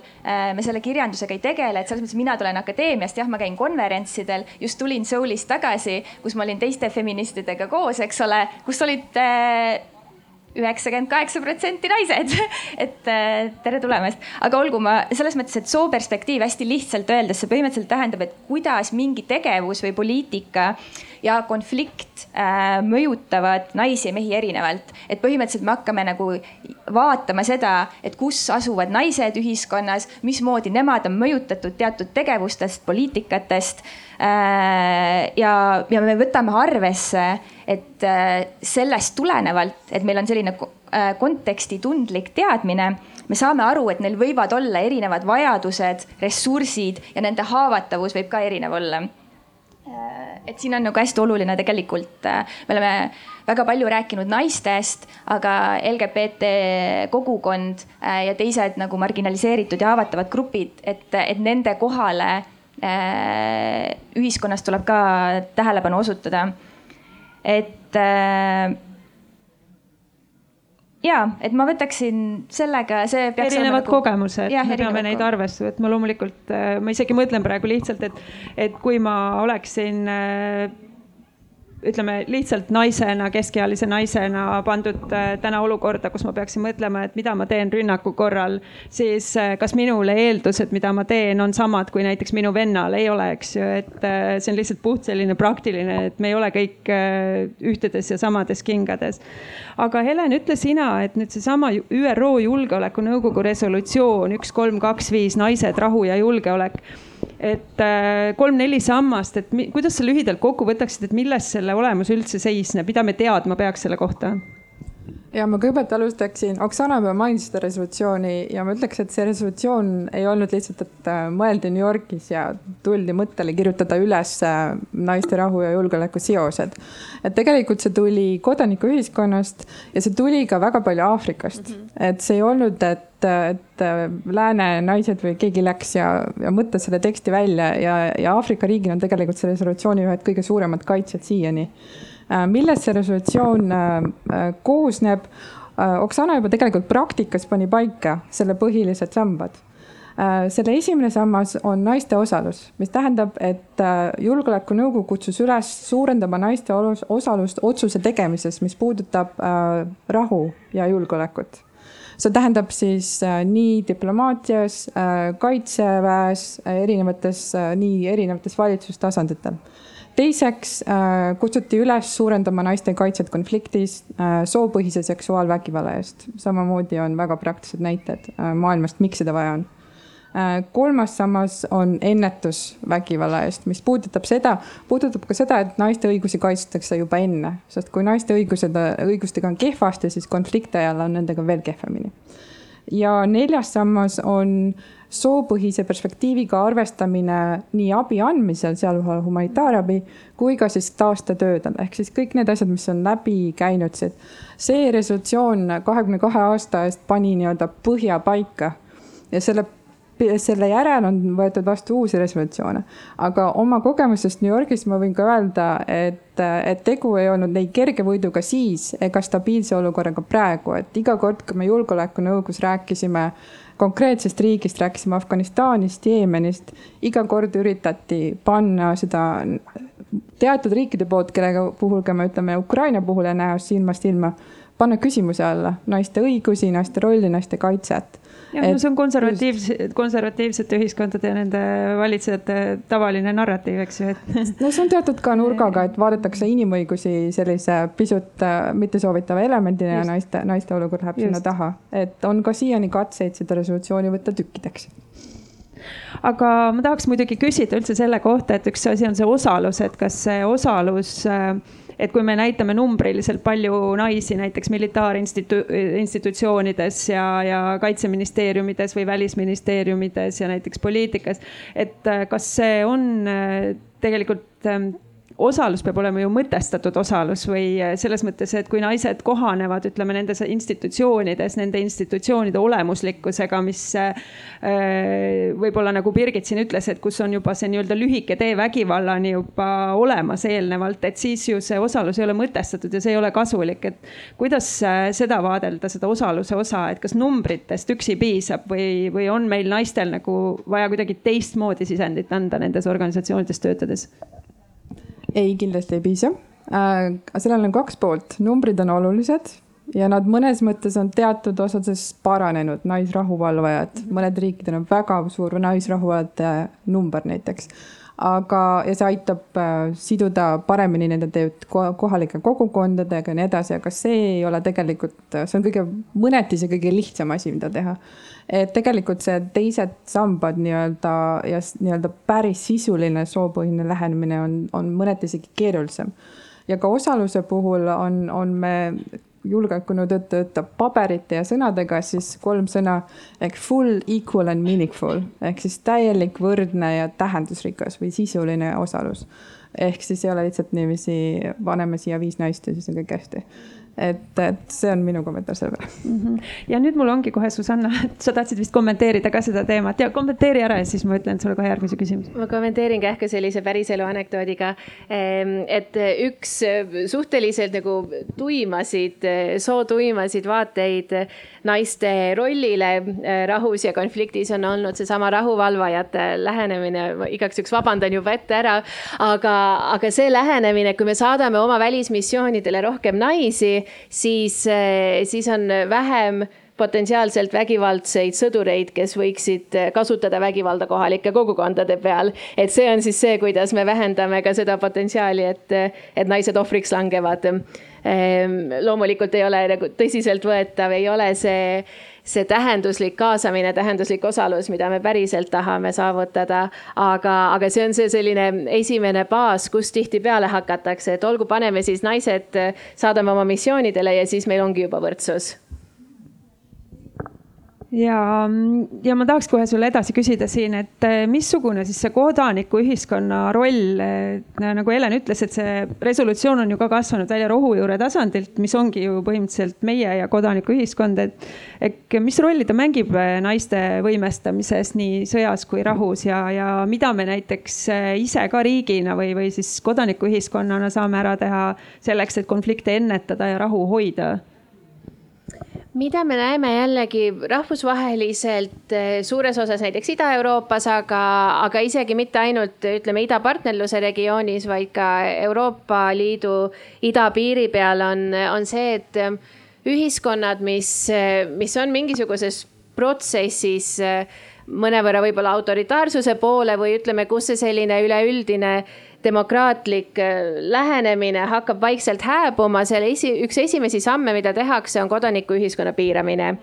me selle kirjandusega ei tegele, et selles mõttes mina tulen akadeemiast, jah, ma käin konverentsidel, just tulin Soulist tagasi, kus ma olin teiste feministidega koos, eks ole, kus olid üheksakümmend kaheksa protsenti naised. Et äh, tere tulemast, aga olgu, ma selles mõttes, et sooperspektiiv hästi lihtsalt öeldes, see põhimõtteliselt tähendab, et kuidas mingi tegevus või poliitika ja konflikt äh, mõjutavad naisi ja mehi erinevalt. et põhimõtteliselt me hakkame nagu vaatama seda, et kus asuvad naised ühiskonnas, mismoodi nemad on mõjutatud teatud tegevustest, poliitikatest äh,. ja, ja me võtame arvesse et äh, sellest tulenevalt, et meil on selline äh, kontekstitundlik teadmine, me saame aru, et neil võivad olla erinevad vajadused, ressursid ja nende haavatavus võib ka erinev olla et siin on nagu hästi oluline tegelikult, me oleme väga palju rääkinud naistest, aga LGBT kogukond ja teised nagu marginaliseeritud ja haavatavad grupid, et, et nende kohale ühiskonnas tuleb ka tähelepanu osutada. Et äh, ja, et ma võtaksin sellega, see peaks erinevad nagu... kogemused, me peame neid arvesse võtma, loomulikult äh, ma isegi mõtlen praegu lihtsalt, et, et kui ma oleksin äh, ütleme lihtsalt naisena, keskealise naisena pandud äh, täna olukorda, kus ma peaksin mõtlema, et mida ma teen rünnaku korral, siis äh, kas minule eeldused, mida ma teen, on samad kui näiteks minu vennal, ei ole, eks ju, et äh, see on lihtsalt puht selline praktiline, et me ei ole kõik ühtedes ja samades kingades. aga Helen, ütle sina, et nüüd seesama ÜRO Julgeolekunõukogu resolutsioon üks, kolm, kaks, viis, naised, rahu ja julgeolek et äh, kolm-neli sammast, et kuidas sa lühidalt kokku võtaksid, et milles selle olemus üldse seisneb, mida me teadma peaks selle kohta? Ja ma kõigepealt alustaksin, Oksana juba mainis seda resolutsiooni ja ma ütleks, et see resolutsioon ei olnud lihtsalt, et äh, mõeldi New Yorgis ja tuldi mõttele kirjutada üles äh, naiste rahu ja julgeoleku seosed. et tegelikult see tuli kodanikuühiskonnast ja see tuli ka väga palju Aafrikast mm, -hmm. et see ei olnud, et et äh, lääne naised või keegi läks ja, ja mõtles selle teksti välja ja, ja Aafrika riigid on tegelikult selle resolutsiooni ühed kõige suuremad kaitsjad siiani millest see resolutsioon äh, äh, koosneb. Oksana juba tegelikult praktikas pani paika selle põhilised sambad selle esimene sammas on naiste osalus, mis tähendab, et julgeolekunõukogu kutsus üles suurendama naiste osalust otsuse tegemises, mis puudutab rahu ja julgeolekut. see tähendab siis nii diplomaatias, kaitseväes, erinevates, nii erinevates valitsustasanditel teiseks äh, kutsuti üles suurendama naiste kaitset konfliktis äh, soopõhise seksuaalvägivalla eest. samamoodi on väga praktilised näited äh, maailmast, miks seda vaja on kolmas sammas on ennetus vägivalla eest, mis puudutab seda, puudutab ka seda, et naiste õigusi kaitstakse juba enne, sest kui naiste õigused, õigustega on kehvasti, siis konflikti ajal on nendega veel kehvemini. ja neljas sammas on äh, soopõhise perspektiiviga arvestamine nii abi andmisel, sealhulgas humanitaarabi, kui ka siis taastetöödel, ehk siis kõik need asjad, mis on läbi käinud, see, see resolutsioon kahekümne kahe aasta eest pani nii-öelda põhja paika. Ja selle selle järel on võetud vastu uusi resolutsioone. aga oma kogemusest New Yorgis ma võin ka öelda, et, et tegu ei olnud ei kerge võiduga siis ega stabiilse olukorraga praegu, et iga kord, kui me julgeolekunõukogus rääkisime konkreetsest riigist, rääkisime Afganistanist, Jeemenist, iga kord üritati panna seda teatud riikide poolt, kellega puhul ka me ütleme Ukraina puhul ja näos silmast silma, panna küsimuse alla. Naiste õigusi, naiste rolli, naiste kaitset jah, no see on konservatiivse, konservatiivsete ühiskondade ja nende valitsejate tavaline narratiiv, eks ju, et. no see on teatud ka nurgaga, et vaadatakse inimõigusi sellise pisut äh, mittesoovitava elemendina ja naiste, naiste olukord läheb Just. sinna taha. et on ka siiani katseid seda resolutsiooni võtta tükkideks aga ma tahaks muidugi küsida üldse selle kohta, et üks asi on see osalus, et kas see osalus äh, et kui me näitame numbriliselt palju naisi näiteks militaarinstitutsioonides ja, ja kaitseministeeriumides või välisministeeriumides ja näiteks poliitikas, et äh, kas see on äh, tegelikult ähm, osalus peab olema ju mõtestatud osalus või äh, selles mõttes, et kui naised kohanevad, ütleme nendes institutsioonides, nende institutsioonide olemuslikkusega, mis äh, võib-olla nagu Birgit siin ütles, et kus on juba see nii-öelda lühike tee vägivallani juba olemas eelnevalt, et siis ju see osalus ei ole mõtestatud ja see ei ole kasulik, et kuidas seda vaadelda, seda osaluse osa, et kas numbritest üksi piisab või, või on meil naistel nagu vaja kuidagi teistmoodi sisendit anda nendes organisatsioonides töötades? Ei, kindlasti ei piisa. Äh,. sellel on kaks poolt, numbrid on olulised ja nad mõnes mõttes on teatud osades paranenud, naisrahuvalvajad, mõned riikidel on väga suur naisrahuvalvajate number näiteks aga, ja see aitab äh, siduda paremini nende tööd kohalike kogukondadega ja nii edasi, aga see ei ole tegelikult, see on kõige, mõneti see kõige lihtsam asi, mida teha. et tegelikult see teised sambad nii-öelda ja nii-öelda päris sisuline soopõhine lähenemine on, on mõneti isegi keerulisem. ja ka osaluse puhul on, on me julgeolekunõude töötab paberite ja sõnadega, siis kolm sõna ehk full, equal and meaningful ehk siis täielik, võrdne ja tähendusrikas või sisuline osalus. ehk siis ei ole lihtsalt niiviisi, paneme siia viis naist ja siis on kõik hästi et, et see on minu kommentaar selle peale mm. -hmm. ja nüüd mul ongi kohe, Susanna, et sa tahtsid vist kommenteerida ka seda teemat ja kommenteeri ära ja siis ma ütlen sulle kohe järgmise küsimuse. ma kommenteerin kähku sellise päriselu anekdoodiga. Ehm, et üks suhteliselt nagu tuimasid, sootuimasid vaateid naiste rollile eh, rahus ja konfliktis on olnud seesama rahuvalvajate lähenemine. ma igaks juhuks vabandan juba ette ära, aga, aga see lähenemine, kui me saadame oma välismissioonidele rohkem naisi siis, eh, siis on vähem potentsiaalselt vägivaldseid sõdureid, kes võiksid kasutada vägivalda kohalike kogukondade peal. et see on siis see, kuidas me vähendame ka seda potentsiaali, et, et naised ohvriks langevad. Ehm, loomulikult ei ole nagu tõsiseltvõetav, ei ole see see tähenduslik kaasamine, tähenduslik osalus, mida me päriselt tahame saavutada. aga, aga see on see selline esimene baas, kus tihtipeale hakatakse, et olgu, paneme siis naised, saadame oma missioonidele ja siis meil ongi juba võrdsus ja, ja ma tahaks kohe sulle edasi küsida siin, et eh, missugune siis see kodanikuühiskonna roll, nagu Helen ütles, et see resolutsioon on ju ka kasvanud välja rohujuure tasandilt, mis ongi ju põhimõtteliselt meie ja kodanikuühiskond, et. et mis rolli ta mängib eh, naiste võimestamises nii sõjas kui rahus ja, ja mida me näiteks eh, ise ka riigina või, või siis kodanikuühiskonnana saame ära teha selleks, et konflikte ennetada ja rahu hoida mida me näeme jällegi rahvusvaheliselt eh, suures osas näiteks Ida-Euroopas, aga, aga isegi mitte ainult ütleme idapartnerluse regioonis, vaid ka Euroopa Liidu idapiiri peal on, on see, et ühiskonnad, mis, mis on mingisuguses protsessis mõnevõrra võib-olla autoritaarsuse poole või ütleme, kus see selline üleüldine demokraatlik äh, lähenemine hakkab vaikselt hääbuma, selle esi, üks esimesi samme, mida tehakse, on kodanikuühiskonna piiramine.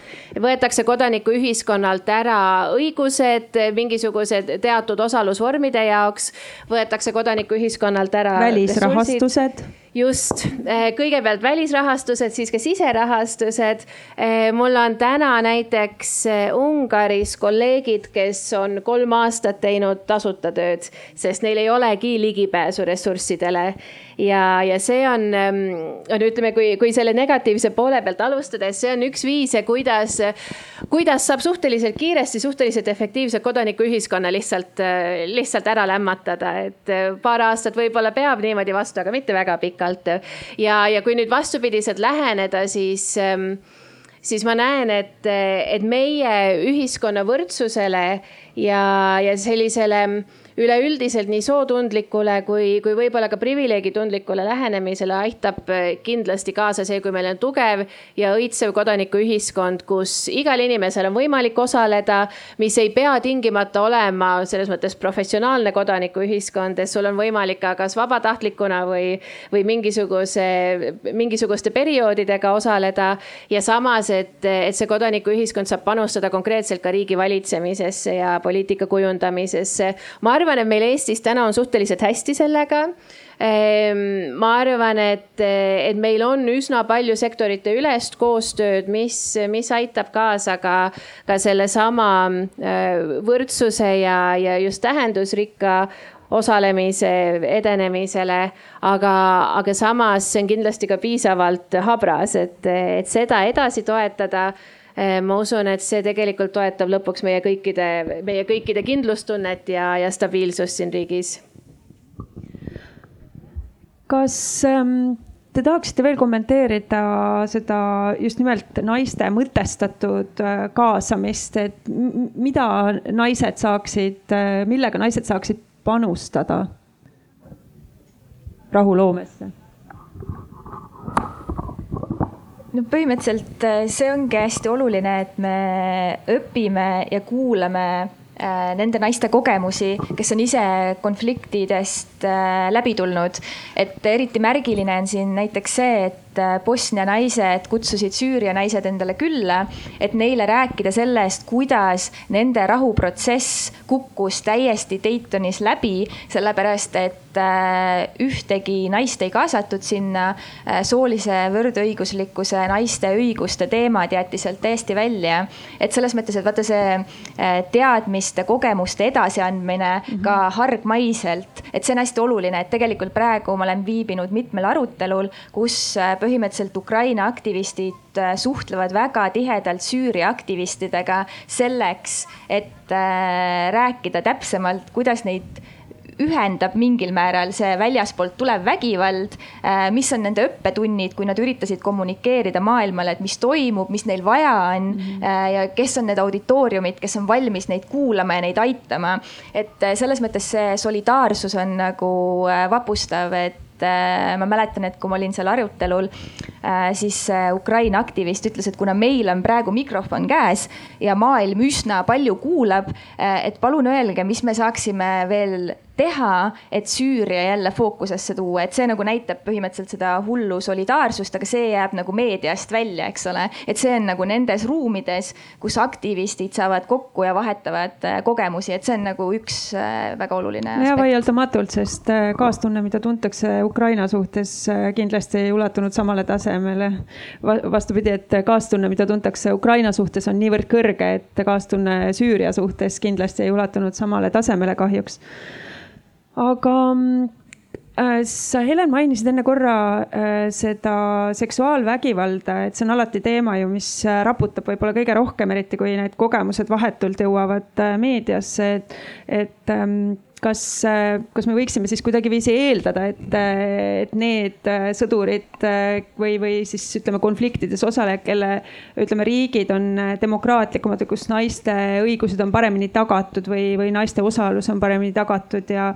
võetakse kodanikuühiskonnalt ära õigused mingisugused teatud osalusvormide jaoks, võetakse kodanikuühiskonnalt ära. välisrahastused just, eh, kõigepealt välisrahastused, siis ka siserahastused. Eh, mul on täna näiteks eh, Ungaris kolleegid, kes on kolm aastat teinud tasuta tööd, sest neil ei olegi ligipääsu ressurssidele ja, ja see on, ähm, on ütleme, kui, kui selle negatiivse poole pealt alustades, see on üks viise, kuidas, kuidas saab suhteliselt kiiresti, suhteliselt efektiivselt kodanikuühiskonna lihtsalt, äh, lihtsalt ära lämmatada, et äh, paar aastat võib-olla peab niimoodi vastu, aga mitte väga pikalt. ja, ja kui nüüd vastupidiselt läheneda, siis ähm, siis ma näen, et, et meie ühiskonna võrdsusele ja, ja sellisele üleüldiselt nii sootundlikule kui, kui võib-olla ka privileegitundlikule lähenemisele aitab eh, kindlasti kaasa see, kui meil on tugev ja õitsev kodanikuühiskond, kus igal inimesel on võimalik osaleda, mis ei pea tingimata olema selles mõttes professionaalne kodanikuühiskond, et sul on võimalik ka kas vabatahtlikuna või, või mingisuguse, mingisuguste perioodidega osaleda. ja samas, et, et see kodanikuühiskond saab panustada konkreetselt ka riigi valitsemisesse ja poliitika kujundamisesse. ma arvan, arvan, et meil Eestis täna on suhteliselt hästi sellega ehm, ma arvan, et, et meil on üsna palju sektorite ülest koostööd, mis, mis aitab kaasa ka, ka sellesama äh, võrdsuse ja, ja just tähendusrikka osalemise edenemisele. aga, aga samas see on kindlasti ka piisavalt habras, et, et seda edasi toetada ma usun, et see tegelikult toetab lõpuks meie kõikide, meie kõikide kindlustunnet ja, ja stabiilsust siin riigis. kas ähm, te tahaksite veel kommenteerida seda just nimelt naiste mõtestatud äh, kaasamist, et mida naised saaksid, äh, millega naised saaksid panustada rahuloomesse? No põhimõtteliselt äh, see ongi hästi oluline, et me õpime ja kuulame äh, nende naiste kogemusi, kes on ise konfliktidest äh, läbi tulnud. et eriti märgiline on siin näiteks see, et Bosnia naised kutsusid Süüria naised endale külla, et neile rääkida sellest, kuidas nende rahuprotsess kukkus täiesti Daytonis läbi, sellepärast et Äh, ühtegi naist ei kaasatud sinna. Äh, soolise võrdõiguslikkuse, naiste õiguste teemad jäeti sealt täiesti välja. et selles mõttes, et vaata see äh, teadmiste, kogemuste edasiandmine mm -hmm. ka hargmaiselt, et see on hästi oluline, et tegelikult praegu ma olen viibinud mitmel arutelul, kus põhimõtteliselt Ukraina aktivistid suhtlevad väga tihedalt Süüria aktivistidega selleks, et rääkida täpsemalt, kuidas neid ühendab mingil määral see väljaspoolt tulev vägivald. Äh, mis on nende õppetunnid, kui nad üritasid kommunikeerida maailmale, et mis toimub, mis neil vaja on mm. ja kes on need auditooriumid, kes on valmis neid kuulama ja neid aitama. et äh, selles mõttes see solidaarsus on nagu vapustav, et ma mäletan, et kui ma olin seal arutelul, siis Ukraina aktivist ütles, et kuna meil on praegu mikrofon käes ja maailm üsna palju kuulab, et palun öelge, mis me saaksime veel teha, et Süüria jälle fookusesse tuua, et see nagu näitab põhimõtteliselt seda hullu solidaarsust, aga see jääb nagu meediast välja, eks ole. et see on nagu nendes ruumides, kus aktivistid saavad kokku ja vahetavad äh, kogemusi, et see on nagu üks äh, väga oluline. ja vaieldamatult, sest äh, kaastunne, mida tuntakse Ukraina suhtes, kindlasti ei ulatunud samale tasemele. vastupidi, et kaastunne, mida tuntakse Ukraina suhtes, on niivõrd kõrge, et kaastunne Süüria suhtes kindlasti ei ulatunud samale tasemele kahjuks aga äh, sa, Helen, mainisid enne korra äh, seda seksuaalvägivalda, et see on alati teema ju, mis äh, raputab võib-olla kõige rohkem, eriti kui need kogemused vahetult jõuavad meediasse, et, et ähm, kas, kas me võiksime siis kuidagiviisi eeldada, et, et need sõdurid või, või siis ütleme konfliktides osalejad, kelle ütleme, riigid on demokraatlikumad, kus naiste õigused on paremini tagatud või, või naiste osalus on paremini tagatud ja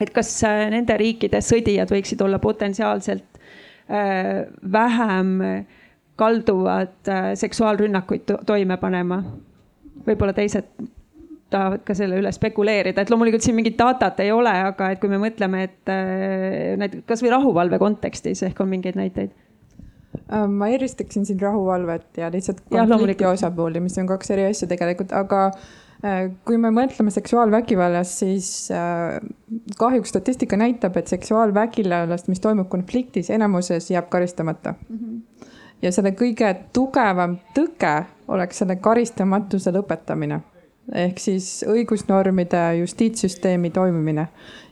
et kas äh, nende riikide sõdijad võiksid olla potentsiaalselt äh, vähem kalduvad äh, seksuaalrünnakuid to toime panema. võib-olla teised tahavad ka selle üle spekuleerida, et loomulikult siin mingit datat ei ole, aga et kui me mõtleme, et näiteks kasvõi rahuvalve kontekstis ehk on mingeid näiteid. Ma eristaksin siin rahuvalvet ja lihtsalt konflikti osapooli, mis on kaks eri asja tegelikult, aga kui me mõtleme seksuaalvägivallast, siis äh, kahjuks statistika näitab, et seksuaalvägivallast, mis toimub konfliktis, enamuses jääb karistamata mm. -hmm. ja selle kõige tugevam tõke oleks selle karistamatuse lõpetamine ehk siis õigusnormide justiitssüsteemi toimimine.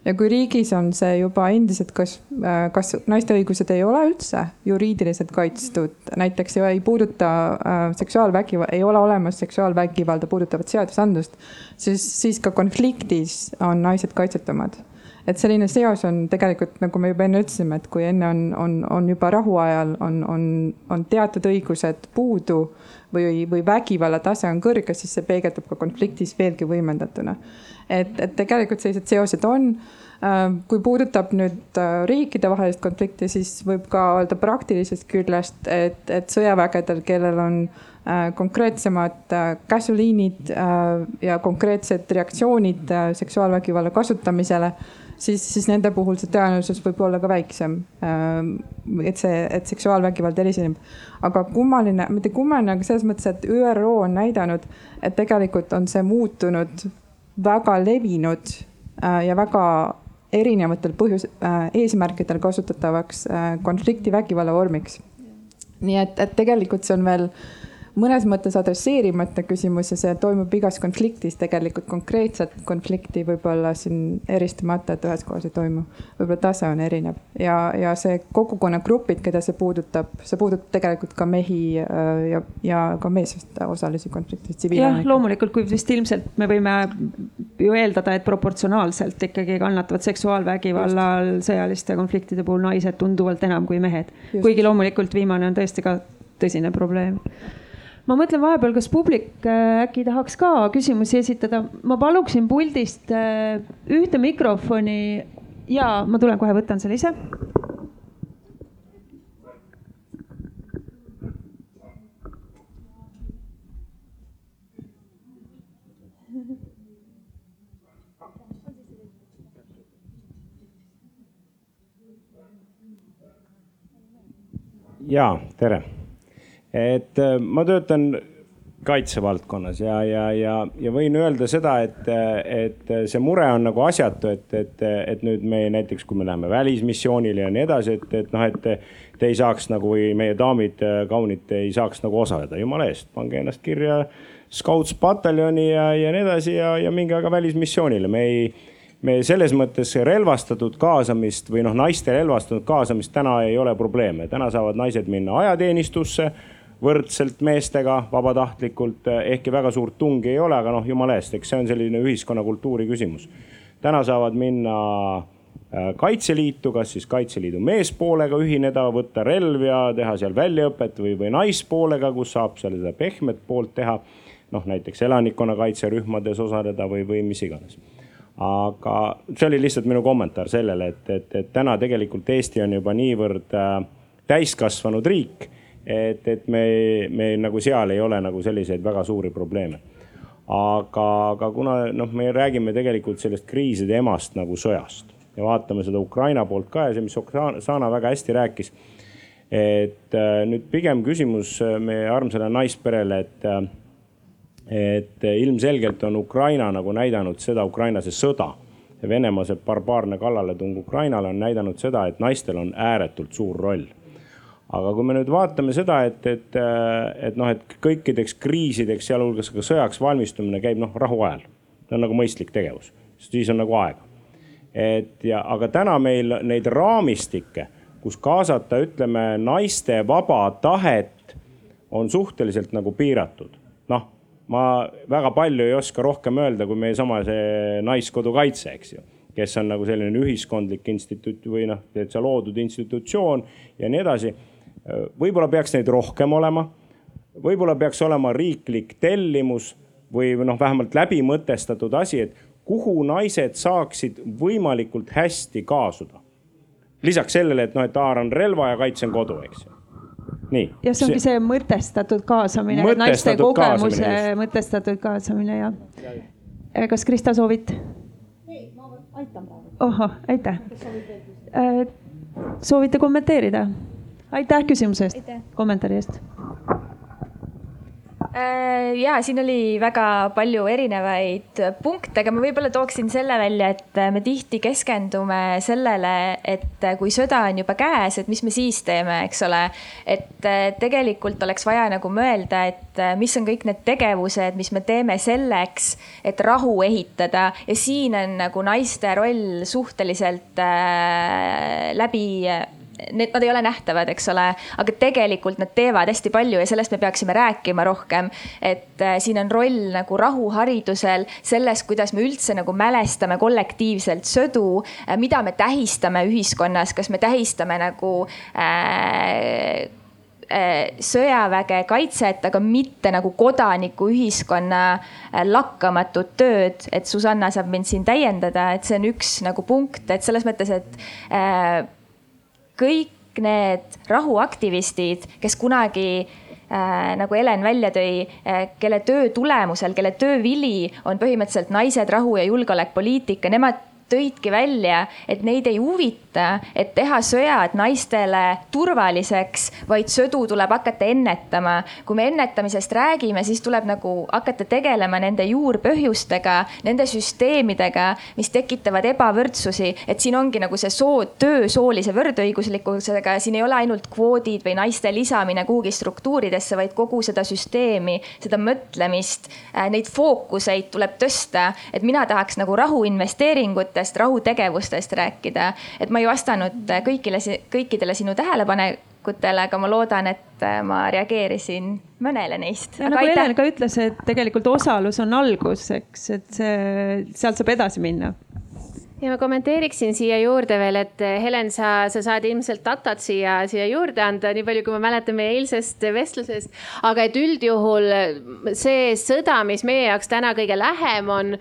Ja kui riigis on see juba endiselt, kas, äh, kas naiste õigused ei ole üldse juriidiliselt kaitstud, näiteks ei puuduta äh, seksuaalvägivalda, ei ole olemas seksuaalvägivalda puudutavat seadusandlust, siis, siis ka konfliktis on naised kaitsetumad et selline seos on tegelikult, nagu me juba enne ütlesime, et kui enne on, on, on juba rahuajal on, on, on teatud õigused puudu või, või vägivalla tase on kõrge, siis see peegeldub ka konfliktis veelgi võimendatuna. Et, et tegelikult sellised seosed on. Äh, kui puudutab nüüd äh, riikidevahelist konflikti, siis võib ka öelda praktilisest küljest, et, et sõjavägedel, kellel on äh, konkreetsemad käsuliinid ja konkreetsed reaktsioonid seksuaalvägivalla kasutamisele siis, siis nende puhul see tõenäosus võib olla ka väiksem. Ähm, et see, et seksuaalvägivald eriseneb. aga kummaline, mitte kummaline, aga selles mõttes, et ÜRO on näidanud, et tegelikult on see muutunud väga levinud äh, ja väga erinevatel põhjus, äh, eesmärkidel kasutatavaks äh, konflikti vägivalla vormiks. nii et, et tegelikult see on veel mõnes mõttes adresseerimata küsimus ja see toimub igas konfliktis tegelikult konkreetset konflikti võib-olla siin eristamata, et ühes kohas ei toimu. võib-olla tase on erinev. Ja, ja see kogukonnagrupid, keda see puudutab, see puudutab tegelikult ka mehi äh, ja, ja ka meessoost osalisi konfliktis, jah, loomulikult, kui vist ilmselt me võime ju eeldada, et proportsionaalselt ikkagi kannatavad seksuaalvägivalla all sõjaliste konfliktide puhul naised tunduvalt enam kui mehed. kuigi loomulikult viimane on tõesti ka tõsine probleem ma mõtlen vahepeal, kas publik äh, äkki tahaks ka küsimusi esitada, ma paluksin puldist äh, ühte mikrofoni. Ja ma tulen kohe, võtan selle ise. ja tere et äh, ma töötan kaitsevaldkonnas ja, ja, ja, ja võin öelda seda, et, et see mure on nagu asjatu, et, et, et nüüd me näiteks, kui me läheme välismissioonile ja nii edasi, et, et noh, et te ei saaks nagu või meie daamid, kaunid ei saaks nagu osaleda, jumala eest, pange ennast kirja Scouts pataljoni ja, ja nii edasi ja, ja minge aga välismissioonile, me ei me selles mõttes relvastatud kaasamist või noh, naiste relvastatud kaasamist täna ei ole probleeme, täna saavad naised minna ajateenistusse võrdselt meestega vabatahtlikult, ehkki väga suurt tungi ei ole, aga noh, jumala eest, eks see on selline ühiskonnakultuuri küsimus. täna saavad minna äh, Kaitseliitu, kas siis Kaitseliidu meespoolega ühineda, võtta relv ja teha seal väljaõpet või, või naispoolega, kus saab seal seda pehmet poolt teha. noh, näiteks elanikkonnakaitserühmades osaleda või, või mis iganes. aga see oli lihtsalt minu kommentaar sellele, et, et, et täna tegelikult Eesti on juba niivõrd äh, täiskasvanud riik et, et me, me nagu seal ei ole nagu selliseid väga suuri probleeme. aga, aga kuna noh, me räägime tegelikult sellest kriiside emast nagu sõjast ja vaatame seda Ukraina poolt ka ja see, mis Oksana väga hästi rääkis. et äh, nüüd pigem küsimus äh, meie armsale naisperele, et, äh, et ilmselgelt on Ukraina nagu näidanud seda, Ukraina see sõda Venemaa see barbaarne kallaletung Ukrainale on näidanud seda, et naistel on ääretult suur roll aga kui me nüüd vaatame seda, et, et, et noh, et kõikideks kriisideks, sealhulgas ka sõjaks valmistumine käib noh rahuajal. see on nagu mõistlik tegevus, siis on nagu aega. et ja, aga täna meil neid raamistikke, kus kaasata, ütleme naiste vaba tahet, on suhteliselt nagu piiratud. noh, ma väga palju ei oska rohkem öelda, kui meie sama see Naiskodukaitse, eks ju kes on nagu selline ühiskondlik instituut või noh, täitsa loodud institutsioon ja nii edasi võib-olla peaks neid rohkem olema. võib-olla peaks olema riiklik tellimus või noh, vähemalt läbimõtestatud asi, et kuhu naised saaksid võimalikult hästi kaasuda. lisaks sellele, et noh, et haaran relva ja kaitsen kodu, eks ju. nii. jah, see ongi see mõtestatud kaasamine, naiste kogemuse kaasamine, mõtestatud kaasamine ja. kas Krista soovid? ei, ma aitan praegu. ohoh, aitäh. soovite kommenteerida? Aitäh küsimuse eest, kommentaari eest. Äh, ja siin oli väga palju erinevaid punkte, aga ma võib-olla tooksin selle välja, et me tihti keskendume sellele, et kui sõda on juba käes, et mis me siis teeme, eks ole. et äh, tegelikult oleks vaja nagu mõelda, et äh, mis on kõik need tegevused, mis me teeme selleks, et rahu ehitada. Ja siin on nagu naiste roll suhteliselt äh, läbi need, nad ei ole nähtavad, eks ole, aga tegelikult nad teevad hästi palju ja sellest me peaksime rääkima rohkem. et äh, siin on roll nagu rahuharidusel, selles, kuidas me üldse nagu mälestame kollektiivselt sõdu äh,, mida me tähistame ühiskonnas, kas me tähistame nagu äh, äh sõjaväge, kaitset, aga mitte nagu kodanikuühiskonna äh, lakkamatut tööd, et Susanna saab mind siin täiendada, et see on üks nagu punkt, et selles mõttes, et äh, kõik need rahuaktivistid, kes kunagi äh, nagu Helen välja tõi äh,, kelle töö tulemusel, kelle töö vili on põhimõtteliselt naised, rahu ja julgeolekupoliitika, nemad tõidki välja, et neid ei huvita, et teha sõjad naistele turvaliseks, vaid sõdu tuleb hakata ennetama. kui me ennetamisest räägime, siis tuleb nagu hakata tegelema nende juurpõhjustega, nende süsteemidega, mis tekitavad ebavõrdsusi. et siin ongi nagu see soo, töö soolise võrdõiguslikkusega, siin ei ole ainult kvoodid või naiste lisamine kuhugi struktuuridesse, vaid kogu seda süsteemi, seda mõtlemist, äh, neid fookuseid tuleb tõsta. et mina tahaks nagu rahuinvesteeringut tegevustest, rahutegevustest rääkida. et ma ei vastanud kõigile, kõikidele sinu tähelepanekutele, aga ma loodan, et ma reageerisin mõnele neist. nagu Helen ka ütles, et tegelikult osalus on algus, eks, et see, sealt saab edasi minna ja ma kommenteeriksin siia juurde veel, et eh, Helen, sa, sa saad ilmselt datat siia, siia juurde anda, nii palju, kui ma mäletan meie eilsest vestlusest. aga et üldjuhul see sõda, mis meie jaoks täna kõige lähem on,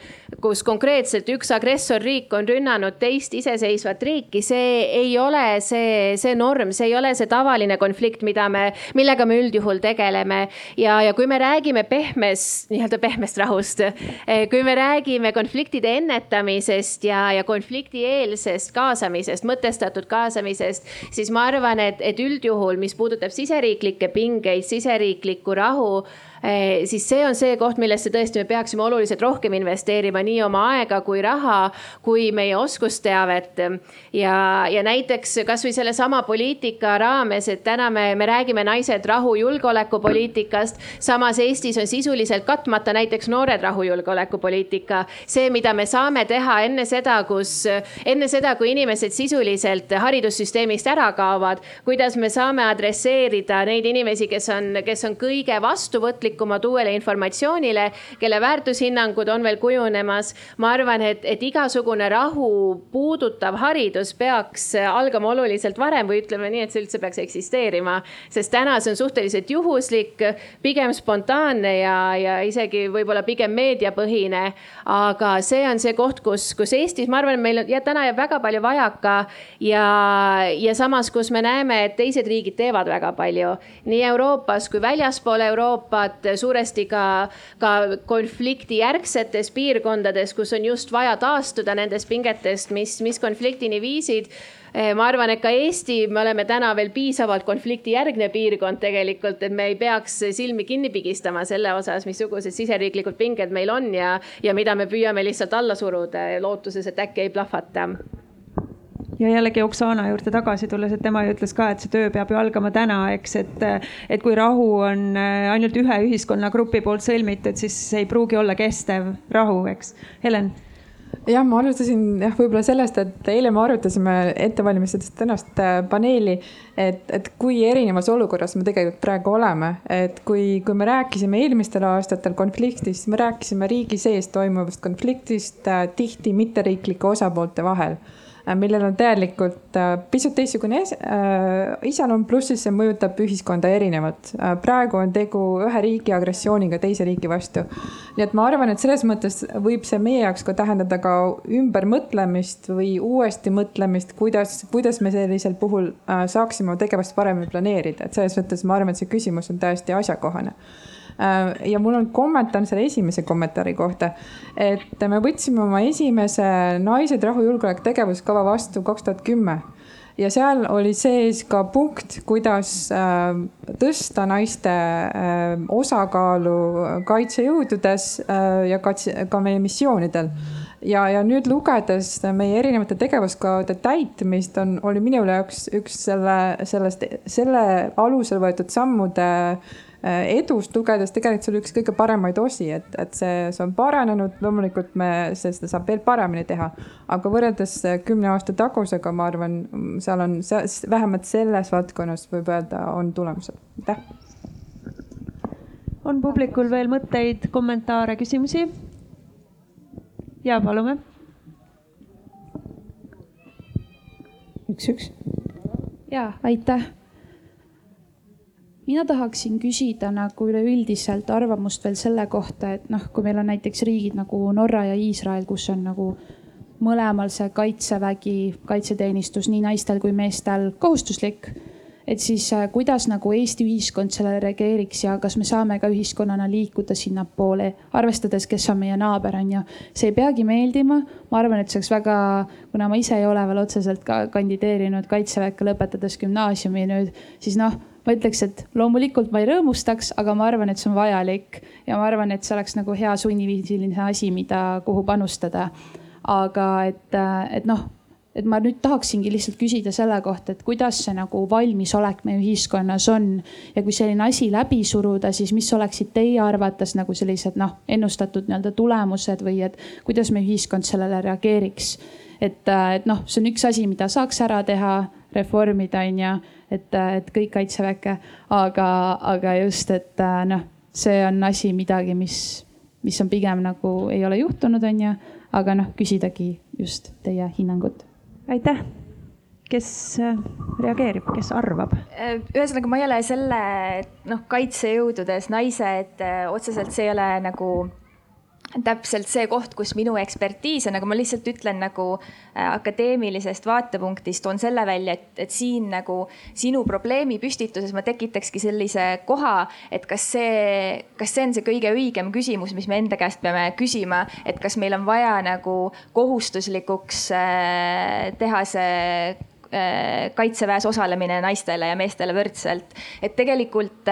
kus konkreetselt üks agressorriik on rünnanud teist iseseisvat riiki, see ei ole see, see norm, see ei ole see tavaline konflikt, mida me, millega me üldjuhul tegeleme. ja, ja kui me räägime pehmes, nii-öelda pehmest rahust, eh, kui me räägime konfliktide ennetamisest ja, ja konfliktieelsest kaasamisest, mõtestatud kaasamisest, siis ma arvan, et, et üldjuhul, mis puudutab siseriiklikke pingeid, siseriiklikku rahu siis see on see koht, millesse tõesti me peaksime oluliselt rohkem investeerima, nii oma aega kui raha, kui meie oskusteavet. ja, ja näiteks kasvõi sellesama poliitika raames, et täna me, me räägime naised rahu julgeolekupoliitikast. samas Eestis on sisuliselt katmata näiteks noored rahu julgeolekupoliitika. see, mida me saame teha enne seda, kus, enne seda, kui inimesed sisuliselt haridussüsteemist ära kaovad, kuidas me saame adresseerida neid inimesi, kes on, kes on kõige vastuvõtlikumad teadlikumad uuele informatsioonile, kelle väärtushinnangud on veel kujunemas. ma arvan, et, et igasugune rahu puudutav haridus peaks algama oluliselt varem või ütleme nii, et see üldse peaks eksisteerima. sest täna see on suhteliselt juhuslik, pigem spontaanne ja, ja isegi võib-olla pigem meediapõhine. aga see on see koht, kus, kus Eestis, ma arvan, meil on ja täna jääb väga palju vajaka ja, ja samas, kus me näeme, et teised riigid teevad väga palju nii Euroopas kui väljaspool Euroopat suuresti ka, ka konfliktijärgsetes piirkondades, kus on just vaja taastuda nendest pingetest, mis, mis konfliktini viisid. Eh, ma arvan, et ka Eesti, me oleme täna veel piisavalt konfliktijärgne piirkond tegelikult, et me ei peaks silmi kinni pigistama selle osas, missugused siseriiklikud pinged meil on ja, ja mida me püüame lihtsalt alla suruda lootuses, et äkki ei plahvata ja jällegi Oksana juurde tagasi tulles, et tema ju ütles ka, et see töö peab ju algama täna, eks, et, et kui rahu on äh, ainult ühe ühiskonnagrupi poolt sõlmitud, siis ei pruugi olla kestev rahu, eks. Helen? Jah, ma alustasin jah, võib-olla sellest, et eile me arutasime ette valmistades tänast äh, paneeli, et, et kui erinevas olukorras me tegelikult praegu oleme, et kui, kui me rääkisime eelmistel aastatel konfliktist, me rääkisime riigi sees toimuvast konfliktist äh, tihti mitteriiklike osapoolte vahel millel on täielikult pisut teistsugune iseloom, pluss siis see mõjutab ühiskonda erinevalt. praegu on tegu ühe riigi agressiooniga teise riigi vastu. nii et ma arvan, et selles mõttes võib see meie jaoks ka tähendada ka ümbermõtlemist või uuesti mõtlemist, kuidas, kuidas me sellisel puhul saaksime oma tegevust paremini planeerida, et selles mõttes ma arvan, et see küsimus on täiesti asjakohane Äh, ja mul on kommentaar selle esimese kommentaari kohta. et me võtsime oma esimese Naised, rahu, julgeolek tegevuskava vastu kaks tuhat kümme ja seal oli sees ka punkt, kuidas äh, tõsta naiste äh, osakaalu kaitsejõududes ja ka meie missioonidel ja, ja nüüd lugedes meie erinevate tegevuskavade täitmist on, oli minu jaoks üks selle, sellest, selle alusel võetud sammude Äh, edust lugedes tegelikult see oli üks kõige paremaid osi, et, et see, see on paranenud, loomulikult me, seda saab veel paremini teha. aga võrreldes kümne aasta tagusega, ma arvan, seal on, vähemalt selles valdkonnas võib öelda, on tulemused, aitäh. on publikul veel mõtteid, kommentaare, küsimusi? ja palume. üks, üks. ja aitäh mina tahaksin küsida nagu üleüldiselt arvamust veel selle kohta, et noh, kui meil on näiteks riigid nagu Norra ja Iisrael, kus on nagu mõlemal see kaitsevägi, kaitseteenistus nii naistel kui meestel kohustuslik. et siis äh, kuidas nagu Eesti ühiskond sellele reageeriks ja kas me saame ka ühiskonnana liikuda sinnapoole, arvestades, kes on meie naaber, on ju. see ei peagi meeldima, ma arvan, et see oleks väga, kuna ma ise ei ole veel otseselt ka kandideerinud kaitseväkke lõpetades gümnaasiumi nüüd, siis noh ma ütleks, et loomulikult ma ei rõõmustaks, aga ma arvan, et see on vajalik. Ja ma arvan, et see oleks nagu hea sunniviisiline asi, mida, kuhu panustada. aga et, et noh, et ma nüüd tahaksingi lihtsalt küsida selle kohta, et kuidas see nagu valmisolek meie ühiskonnas on. Ja kui selline asi läbi suruda, siis mis oleksid teie arvates nagu sellised noh, ennustatud nii-öelda tulemused või et kuidas meie ühiskond sellele reageeriks? Et, et noh, see on üks asi, mida saaks ära teha, reformida, on ju et, et kõik kaitseväkke, aga, aga just, et noh, see on asi midagi, mis, mis on pigem nagu ei ole juhtunud, on ju, aga noh, küsidagi just teie hinnangut. aitäh kes äh, reageerib, kes arvab? ühesõnaga, ma ei ole selle, noh, kaitsejõududes naise, et äh, otseselt see ei ole nagu täpselt see koht, kus minu ekspertiis on, aga ma lihtsalt ütlen nagu äh, akadeemilisest vaatepunktist, toon selle välja, et, et siin nagu sinu probleemi püstituses ma tekitakski sellise koha, et kas see, kas see on see kõige õigem küsimus, mis me enda käest peame küsima, et kas meil on vaja nagu kohustuslikuks äh, teha see äh, kaitseväes osalemine naistele ja meestele võrdselt, et tegelikult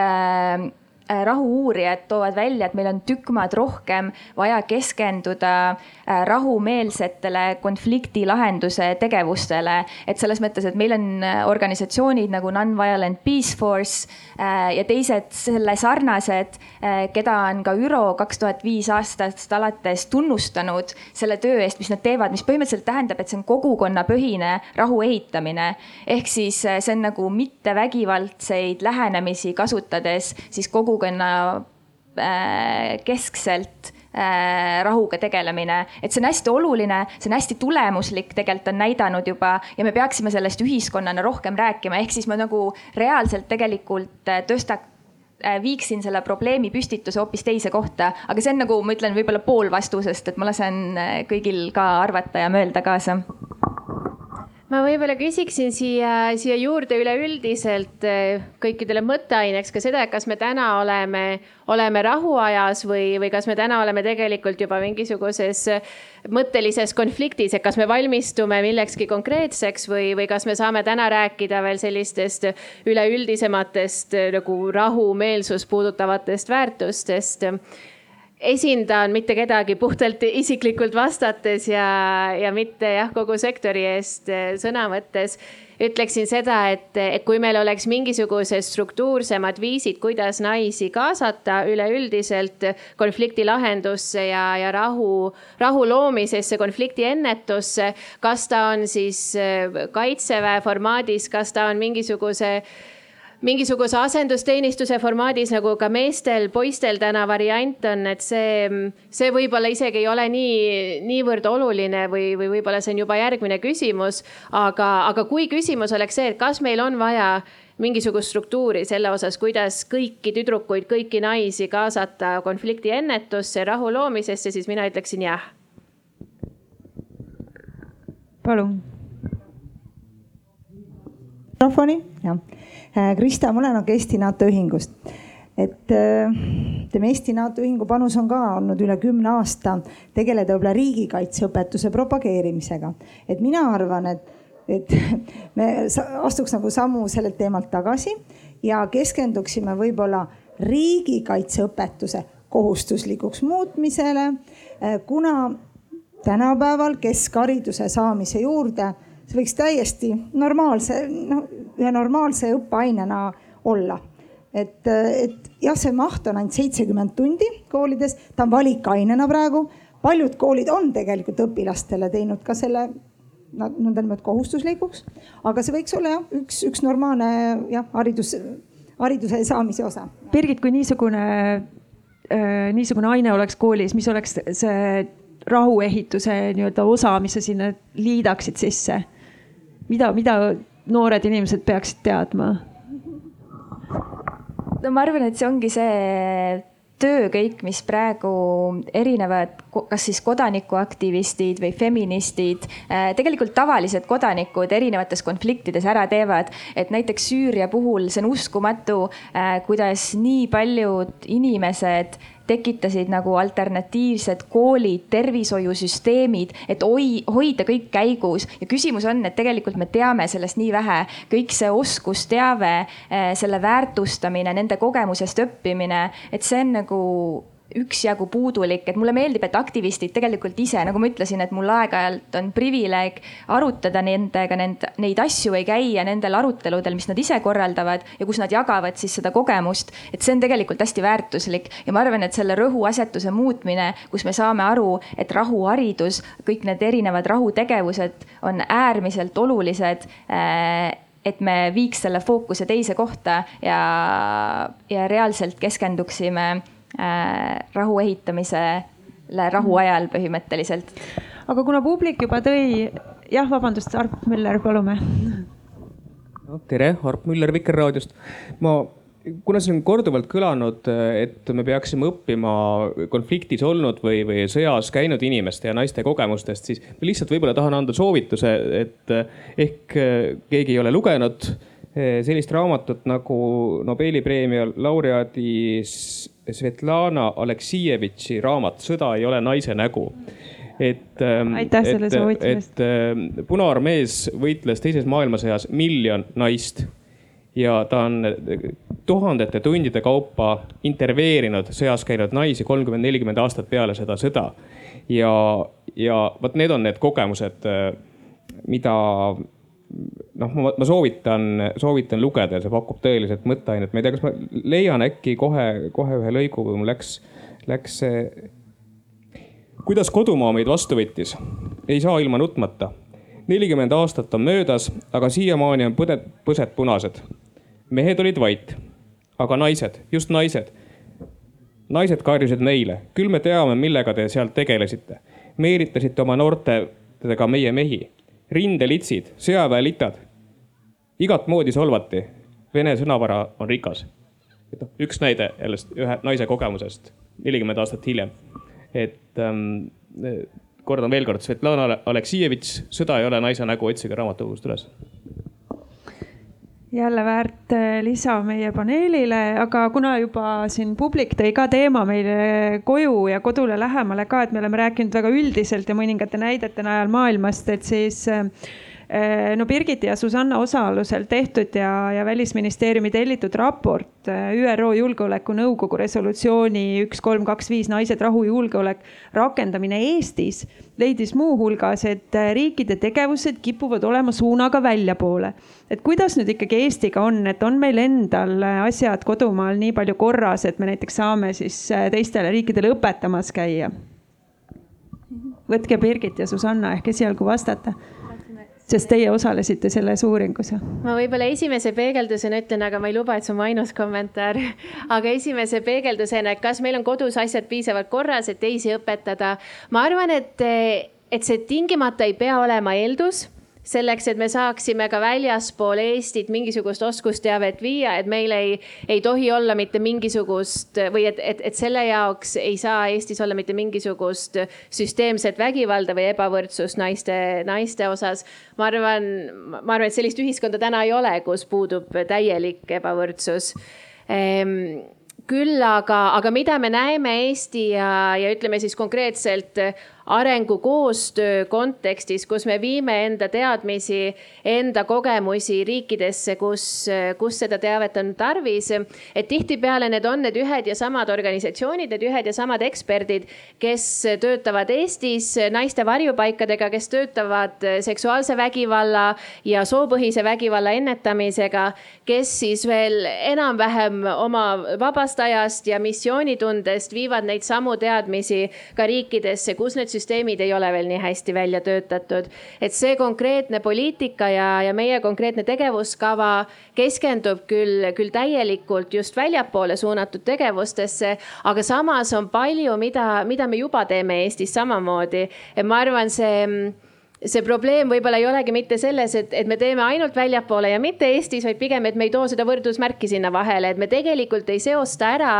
rahu-uurijad toovad välja, et meil on tükk maad rohkem vaja keskenduda äh, rahumeelsetele konflikti lahenduse tegevustele. et selles mõttes, et meil on äh, organisatsioonid nagu Non-Violent Peace Force ja teised selle sarnased, keda on ka ÜRO kaks tuhat viis aastast alates tunnustanud selle töö eest, mis nad teevad, mis põhimõtteliselt tähendab, et see on kogukonnapõhine rahu ehitamine. ehk siis see on nagu mittevägivaldseid lähenemisi kasutades siis kogu kogukonna äh, keskselt äh, rahuga tegelemine, et see on hästi oluline, see on hästi tulemuslik, tegelikult on näidanud juba ja me peaksime sellest ühiskonnana rohkem rääkima, ehk siis ma nagu reaalselt tegelikult äh, tõsta, viiksin selle probleemi püstituse hoopis teise kohta, aga see on nagu ma ütlen, võib-olla pool vastusest, et ma lasen kõigil ka arvata ja mõelda kaasa ma võib-olla küsiksin siia, siia juurde üleüldiselt eh, kõikidele mõtteaineks ka seda, et kas me täna oleme, oleme rahuajas või, või kas me täna oleme tegelikult juba mingisuguses mõttelises konfliktis, et kas me valmistume millekski konkreetseks või, või kas me saame täna rääkida veel sellistest üleüldisematest nagu rahu, meelsust puudutavatest väärtustest esindan mitte kedagi puhtalt isiklikult vastates ja, ja mitte jah, kogu sektori eest eh, sõna võttes. ütleksin seda, et, et kui meil oleks mingisugused struktuursemad viisid, kuidas naisi kaasata üleüldiselt konflikti lahendusse ja, ja rahu, rahu loomisesse, konflikti ennetusse. kas ta on siis eh, kaitseväe formaadis, kas ta on mingisuguse mingisuguse asendusteenistuse formaadis nagu ka meestel-poistel täna variant on, et see, see võib-olla isegi ei ole nii, niivõrd oluline või, või võib-olla see on juba järgmine küsimus. aga, aga kui küsimus oleks see, et kas meil on vaja mingisugust struktuuri selle osas, kuidas kõiki tüdrukuid, kõiki naisi kaasata konflikti ennetusse, rahu loomisesse, siis mina ütleksin jah. palun. mikrofoni, jah Äh, Krista Mõlenok Eesti NATO Ühingust. et äh, ütleme, Eesti NATO Ühingu panus on ka olnud üle kümne aasta tegeleda võib-olla riigikaitseõpetuse propageerimisega. et mina arvan, et, et me astuks nagu sammu sellelt teemalt tagasi ja keskenduksime võib-olla riigikaitseõpetuse kohustuslikuks muutmisele, äh, kuna tänapäeval keskhariduse saamise juurde see võiks täiesti normaalse, noh ühe normaalse õppeainena olla. et, et jah, see maht on ainult seitsekümmend tundi koolides, ta on valikainena praegu. paljud koolid on tegelikult õpilastele teinud ka selle nõndanimetatud kohustuslikuks, aga see võiks olla jah, üks, üks normaalne jah, haridus, hariduse saamise osa. Birgit, kui niisugune äh,, niisugune aine oleks koolis, mis oleks see rahuehituse nii-öelda osa, mis sa sinna liidaksid sisse? Mida, mida noored inimesed peaksid teadma? no ma arvan, et see ongi see töö kõik, mis praegu erinevad, kas siis kodanikuaktivistid või feministid, äh, tegelikult tavalised kodanikud erinevates konfliktides ära teevad. et näiteks Süüria puhul see on uskumatu, äh, kuidas nii paljud inimesed tekitasid nagu alternatiivsed koolid, tervishoiusüsteemid, et hoi-, hoida kõik käigus. ja küsimus on, et tegelikult me teame sellest nii vähe. kõik see oskusteave, eh, selle väärtustamine, nende kogemusest õppimine, et see on nagu üksjagu puudulik, et mulle meeldib, et aktivistid tegelikult ise, nagu ma ütlesin, et mul aeg-ajalt on privileeg arutada nendega nend, neid asju või käia nendel aruteludel, mis nad ise korraldavad ja kus nad jagavad siis seda kogemust. et see on tegelikult hästi väärtuslik ja ma arvan, et selle rõhuasetuse muutmine, kus me saame aru, et rahuharidus, kõik need erinevad rahutegevused on äärmiselt olulised äh, et me viiks selle fookuse teise kohta ja, ja reaalselt keskenduksime rahu ehitamisele rahuajal põhimõtteliselt. aga kuna publik juba tõi, jah, vabandust, Arp Müller, palume no,. tere, Arp Müller Vikerraadiost. ma, kuna siin on korduvalt kõlanud, et me peaksime õppima konfliktis olnud või, või sõjas käinud inimeste ja naiste kogemustest, siis ma lihtsalt võib-olla tahan anda soovituse, et ehk keegi ei ole lugenud sellist raamatut nagu Nobeli preemia laureaadi Svetlana Aleksijevitši raamat Sõda ei ole naise nägu et. Ähm, aitäh selle soovituse eest. et ähm, Punaarmees võitles teises maailmasõjas miljon naist ja ta on äh, tuhandete tundide kaupa intervjueerinud sõjas käinud naisi kolmkümmend, nelikümmend aastat peale seda sõda. ja, ja vot need on need kogemused, äh, mida noh, ma, ma soovitan, soovitan lugeda ja see pakub tõeliselt mõtteainet. ma ei tea, kas ma leian äkki kohe, kohe ühe lõigu, kui mul läks, läks see. kuidas kodumaa meid vastu võttis, ei saa ilma nutmata. nelikümmend aastat on möödas, aga siiamaani on põded, põsed punased. mehed olid vait, aga naised, just naised. naised karjusid meile, küll me teame, millega te seal tegelesite. meelitasite oma noortega meie mehi rindelitsid, sõjaväelitad. igat moodi solvati. Vene sõnavara on rikas. et noh, üks näide jälle ühe naise kogemusest nelikümmend aastat hiljem. et ähm, kordan veel kord, Svetlana Aleksijevitš, Sõda ei ole naise nägu, otsige raamatukogust üles jälle väärt äh, lisa meie paneelile, aga kuna juba siin publik tõi ka teema meile koju ja kodule lähemale ka, et me oleme rääkinud väga üldiselt ja mõningate näidete najal maailmast, et siis äh, no Birgiti ja Susanna osalusel tehtud ja, ja välisministeeriumi tellitud raport äh, ÜRO Julgeolekunõukogu resolutsiooni üks, kolm, kaks, viis naised, rahu, julgeolek rakendamine Eestis leidis muuhulgas, et äh, riikide tegevused kipuvad olema suunaga väljapoole. et kuidas nüüd ikkagi Eestiga on, et on meil endal asjad kodumaal nii palju korras, et me näiteks saame siis teistele riikidele õpetamas käia? võtke Birgit ja Susanna ehk esialgu vastata sest teie osalesite selles uuringus. ma võib-olla esimese peegeldusena ütlen, aga ma ei luba, et see on mu ainus kommentaar. aga esimese peegeldusena, et kas meil on kodus asjad piisavalt korras, et teisi õpetada. ma arvan, et, et see tingimata ei pea olema eeldus selleks, et me saaksime ka väljaspool Eestit mingisugust oskusteavet viia, et meil ei, ei tohi olla mitte mingisugust või et, et, et selle jaoks ei saa Eestis olla mitte mingisugust süsteemset vägivalda või ebavõrdsust naiste, naiste osas. ma arvan, ma arvan, et sellist ühiskonda täna ei ole, kus puudub täielik ebavõrdsus ehm, küll aga, aga mida me näeme Eesti ja, ja ütleme siis konkreetselt arengukoostöö kontekstis, kus me viime enda teadmisi, enda kogemusi riikidesse, kus, kus seda teavet on tarvis. et tihtipeale need on need ühed ja samad organisatsioonid, need ühed ja samad eksperdid, kes töötavad Eestis naiste varjupaikadega, kes töötavad seksuaalse vägivalla ja soopõhise vägivalla ennetamisega, kes siis veel enam-vähem oma vabast ajast ja missioonitundest viivad neid samu teadmisi ka riikidesse, kus need süsteemid ei ole veel nii hästi välja töötatud. et see konkreetne poliitika ja, ja meie konkreetne tegevuskava keskendub küll, küll täielikult just väljapoole suunatud tegevustesse, aga samas on palju, mida, mida me juba teeme Eestis samamoodi. ma arvan, see see probleem võib-olla ei olegi mitte selles, et, et me teeme ainult väljapoole ja mitte Eestis, vaid pigem, et me ei too seda võrdusmärki sinna vahele, et me tegelikult ei seosta ära,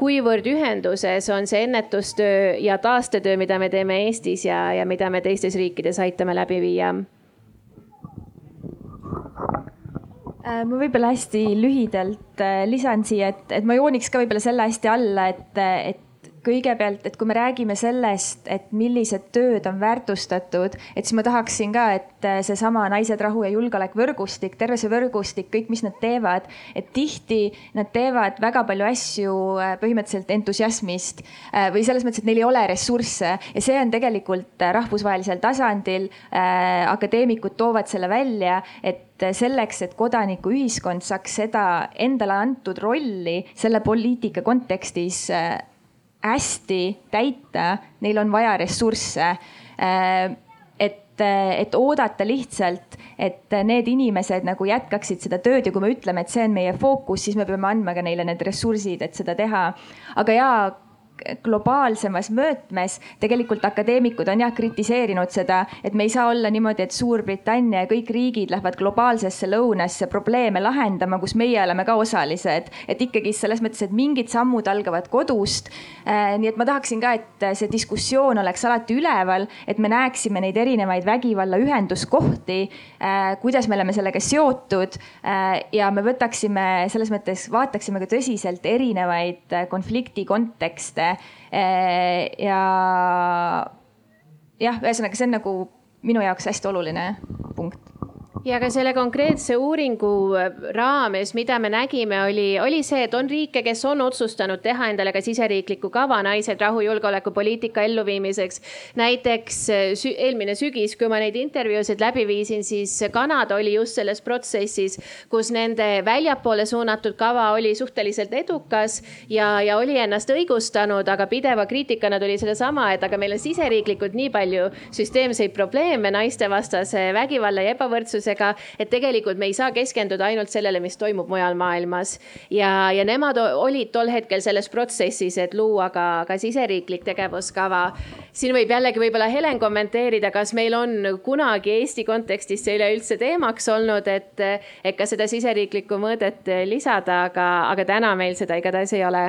kuivõrd ühenduses on see ennetustöö ja taastetöö, mida me teeme Eestis ja, ja mida me teistes riikides aitame läbi viia. Äh, ma võib-olla hästi lühidalt äh, lisan siia, et, et ma jooniks ka võib-olla selle hästi alla, et, et kõigepealt, et kui me räägime sellest, et millised tööd on väärtustatud, et siis ma tahaksin ka, et äh, seesama Naised, Rahu ja Julgeolek võrgustik, terve see võrgustik, kõik, mis nad teevad, et tihti nad teevad väga palju asju äh, põhimõtteliselt entusiasmist äh, või selles mõttes, et neil ei ole ressursse. Ja see on tegelikult rahvusvahelisel tasandil, akadeemikud toovad selle välja, et selleks, et kodanikuühiskond saaks seda endale antud rolli selle poliitika kontekstis hästi täita, neil on vaja ressursse. Äh, et, et oodata lihtsalt, et need inimesed nagu jätkaksid seda tööd ja kui me ütleme, et see on meie fookus, siis me peame andma ka neile need ressursid, et seda teha. aga ja globaalsemas mõõtmes tegelikult akadeemikud on jah kritiseerinud seda, et me ei saa olla niimoodi, et Suurbritannia ja kõik riigid lähevad globaalsesse lõunasse probleeme lahendama, kus meie oleme ka osalised. et ikkagi selles mõttes, et mingid sammud algavad kodust. Äh, nii et ma tahaksin ka, et see diskussioon oleks alati üleval, et me näeksime neid erinevaid vägivalla ühenduskohti, äh, kuidas me oleme sellega seotud äh, ja me võtaksime selles mõttes, vaataksime ka tõsiselt erinevaid konflikti kontekste Eh, ja jah, ühesõnaga, see on nagu minu jaoks hästi oluline punkt ja ka selle konkreetse uuringu äh, raames, mida me nägime, oli, oli see, et on riike, kes on otsustanud teha endale ka siseriikliku kava naised rahu julgeolekupoliitika elluviimiseks. näiteks äh, sü eelmine sügis, kui ma neid intervjuusid läbi viisin, siis Kanada oli just selles protsessis, kus nende väljapoole suunatud kava oli suhteliselt edukas ja, ja oli ennast õigustanud, aga pideva kriitikana tuli sedasama, et aga meil on siseriiklikult nii palju süsteemseid probleeme naistevastase vägivalla ja ebavõrdsusega sellega, et tegelikult me ei saa keskenduda ainult sellele, mis toimub mujal maailmas. ja, ja nemad olid tol hetkel selles protsessis, et luua ka, ka siseriiklik tegevuskava. siin võib jällegi võib-olla Helen kommenteerida, kas meil on kunagi Eesti kontekstis see üleüldse teemaks olnud, et, et ka seda siseriiklikku mõõdet lisada, aga, aga täna meil seda igatahes ei ole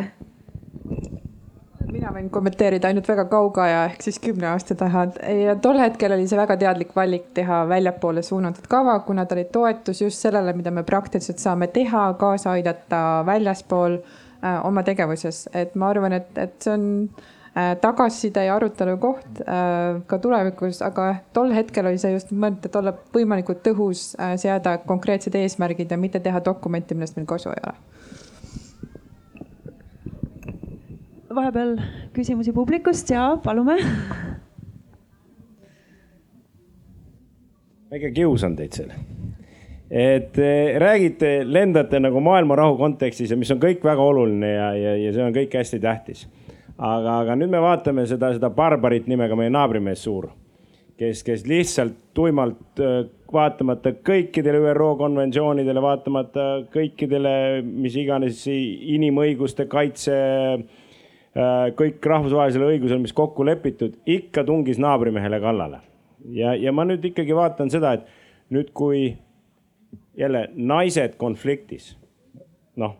mina võin kommenteerida ainult väga kaugaja ehk siis kümne aasta taha ja tol hetkel oli see väga teadlik valik teha väljapoole suunatud kava, kuna ta oli toetus just sellele, mida me praktiliselt saame teha, kaasa aidata väljaspool äh, oma tegevuses, et ma arvan, et, et see on äh, tagasiside ja arutelu koht äh, ka tulevikus, aga tol hetkel oli see just mõeldud, et olla võimalikult tõhus äh,, seada konkreetsed eesmärgid ja mitte teha dokumenti, millest meil kasu ei ole vahepeal küsimusi publikust ja palume. ma ikka kiusan teid seal. et eh, räägite, lendate nagu maailma rahu kontekstis ja mis on kõik väga oluline ja, ja, ja see on kõik hästi tähtis. aga, aga nüüd me vaatame seda, seda barbarit nimega meie naabrimees Suur kes, kes lihtsalt tuimalt vaatamata kõikidele ÜRO konventsioonidele, vaatamata kõikidele, mis iganes inimõiguste kaitse, kõik rahvusvahelisele õigusele, mis kokku lepitud, ikka tungis naabrimehele kallale. ja, ja ma nüüd ikkagi vaatan seda, et nüüd, kui jälle naised konfliktis, noh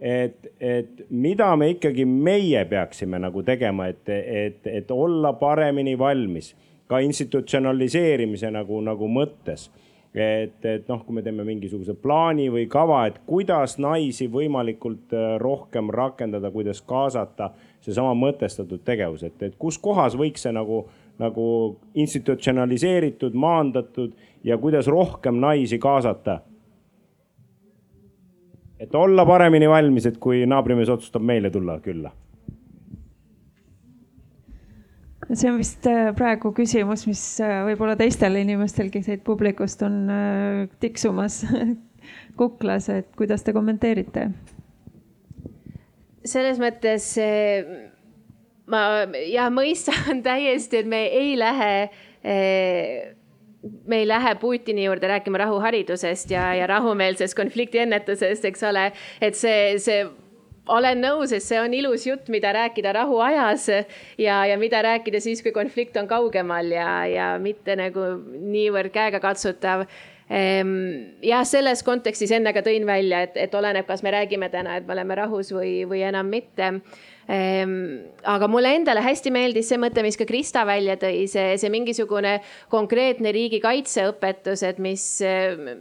et, et mida me ikkagi meie peaksime nagu tegema, et, et, et olla paremini valmis ka institutsionaliseerimise nagu, nagu mõttes. Et, et noh, kui me teeme mingisuguse plaani või kava, et kuidas naisi võimalikult äh, rohkem rakendada, kuidas kaasata seesama mõtestatud tegevus, et, et kus kohas võiks see nagu, nagu institutsionaliseeritud, maandatud ja kuidas rohkem naisi kaasata? Et olla paremini valmis, et kui naabrimees otsustab meile tulla külla see on vist äh, praegu küsimus, mis äh, võib-olla teistel inimestelgi siit publikust on äh, tiksumas kuklas, et kuidas te kommenteerite? selles mõttes ma ja mõistan täiesti, et me ei lähe me ei lähe Putini juurde rääkima rahuharidusest ja, ja rahumeelsest konfliktiennetusest, eks ole, et see, see olen nõus, et see on ilus jutt, mida rääkida rahuajas ja, ja mida rääkida siis, kui konflikt on kaugemal ja, ja mitte nagu niivõrd käegakatsutav. Ehm, jah, selles kontekstis enne ka tõin välja, et, et oleneb, kas me räägime täna, et me oleme rahus või, või enam mitte aga mulle endale hästi meeldis see mõte, mis ka Krista välja tõi, see, see mingisugune konkreetne riigikaitseõpetus, et mis,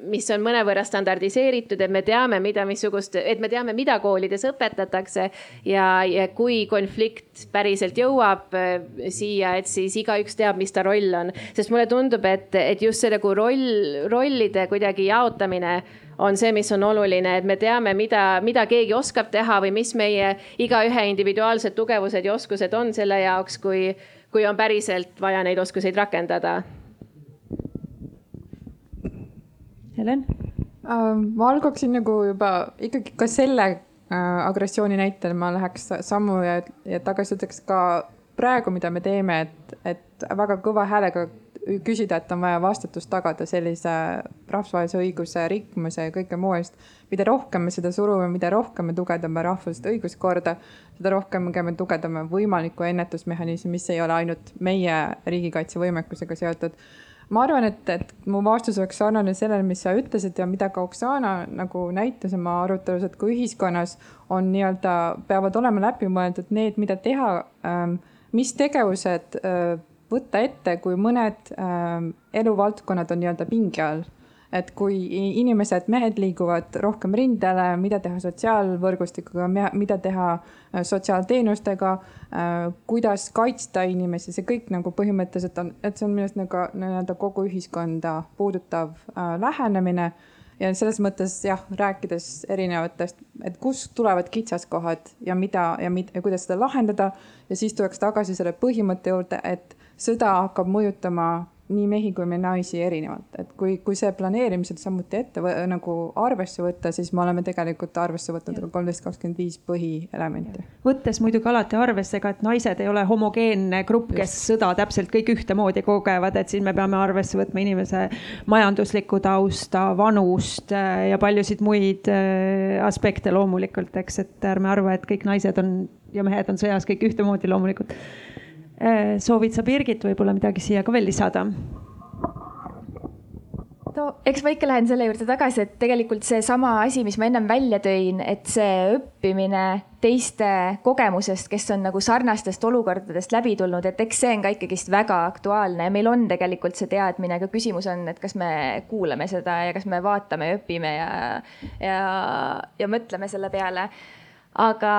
mis on mõnevõrra standardiseeritud, et me teame, mida, missugust, et me teame, mida koolides õpetatakse. ja, ja kui konflikt päriselt jõuab eh, siia, et siis igaüks teab, mis ta roll on, sest mulle tundub, et, et just see nagu roll, rollide kuidagi jaotamine on see, mis on oluline, et me teame, mida, mida keegi oskab teha või mis meie igaühe individuaalsed tugevused ja oskused on selle jaoks, kui, kui on päriselt vaja neid oskuseid rakendada. Helen? Ähm, ma algaksin nagu juba ikkagi ka selle äh, agressiooni näitel ma läheks sammu ja, ja tagasi ütleks ka praegu, mida me teeme, et, et väga kõva häälega küsida, et on vaja vastutust tagada sellise rahvusvahelise õiguse rikkumise ja kõike muu eest. mida rohkem me seda surume, mida rohkem me tugevdame rahvusest õiguskorda, seda rohkem me tugevdame võimalikku ennetusmehhanismi, mis ei ole ainult meie riigikaitsevõimekusega seotud ma arvan, et, et mu vastus oleks sarnane sellele, mis sa ütlesid ja mida ka Oksana nagu näitas oma arutelus, et kui ühiskonnas on nii-öelda, peavad olema läbimõeldud need, mida teha ähm,, mis tegevused äh, võtta ette, kui mõned äh, eluvaldkonnad on nii-öelda pinge all. et kui inimesed, mehed liiguvad rohkem rindele, mida teha sotsiaalvõrgustikuga, mida teha äh, sotsiaalteenustega äh,, kuidas kaitsta inimesi, see kõik nagu põhimõtteliselt on, et see on minu arust nagu nii-öelda kogu ühiskonda puudutav äh, lähenemine ja selles mõttes jah, rääkides erinevatest, et kust tulevad kitsaskohad ja mida ja mida ja kuidas seda lahendada. ja siis tuleks tagasi selle põhimõtte juurde, et sõda hakkab mõjutama nii mehi kui me naisi erinevalt, et kui, kui see planeerimisel samuti ette või, nagu arvesse võtta, siis me oleme tegelikult arvesse võtnud ka kolmteist, kakskümmend viis põhielementi. võttes muidugi alati arvesse ka, et naised ei ole homogeenne grupp, kes Just. sõda täpselt kõik ühtemoodi kogevad, et siis me peame arvesse võtma inimese majanduslikku tausta, vanust äh, ja paljusid muid äh, aspekte loomulikult, eks, et ärme arva, et kõik naised on ja mehed on sõjas kõik ühtemoodi loomulikult soovid sa, Birgit, võib-olla midagi siia ka veel lisada? no eks ma ikka lähen selle juurde tagasi, et tegelikult seesama asi, mis ma ennem välja tõin, et see õppimine teiste kogemusest, kes on nagu sarnastest olukordadest läbi tulnud, et eks see on ka ikkagist väga aktuaalne ja meil on tegelikult see teadmine, aga küsimus on, et kas me kuulame seda ja kas me vaatame ja õpime ja, ja, ja mõtleme selle peale. aga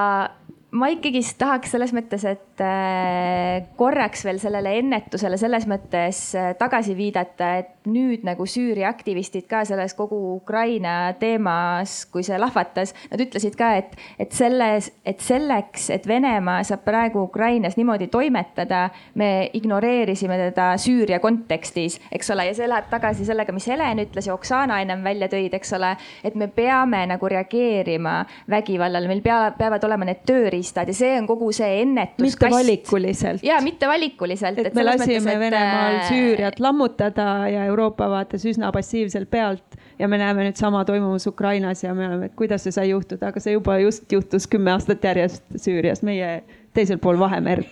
ma ikkagist tahaks selles mõttes, et äh, korraks veel sellele ennetusele selles mõttes äh, tagasi viidata, et nüüd nagu Süüria aktivistid ka selles kogu Ukraina teemas, kui see lahvatas, nad ütlesid ka, et, et selles, et selleks, et Venemaa saab praegu Ukrainas niimoodi toimetada, me ignoreerisime teda Süüria kontekstis, eks ole, ja see läheb tagasi sellega, mis Helen ütles ja Oksana ennem välja tõid, eks ole, et me peame nagu reageerima vägivallale, meil pea, peavad olema need tööriistad ja see on kogu see ennetuskast. mitte valikuliselt. ja mitte valikuliselt. et me lasime mõttes, et... Venemaal äh, Süüriat lammutada ja Euroopa vaatas üsna passiivselt pealt ja me näeme nüüd sama toimumas Ukrainas ja me oleme, et kuidas see sai juhtuda, aga see juba just juhtus kümme aastat järjest Süürias, meie teisel pool Vahemerd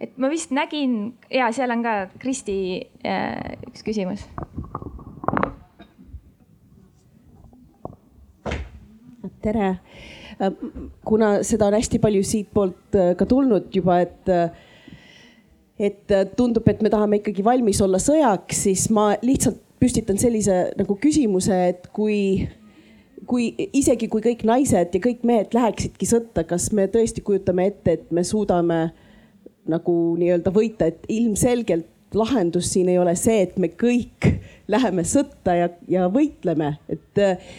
et ma vist nägin ja seal on ka Kristi äh, üks küsimus. tere, äh, kuna seda on hästi palju siitpoolt äh, ka tulnud juba, et et tundub, et me tahame ikkagi valmis olla sõjaks, siis ma lihtsalt püstitan sellise nagu küsimuse, et kui, kui isegi kui kõik naised ja kõik mehed läheksidki sõtta, kas me tõesti kujutame ette, et me suudame nagu nii-öelda võita, et ilmselgelt lahendus siin ei ole see, et me kõik läheme sõtta ja, ja võitleme, et äh,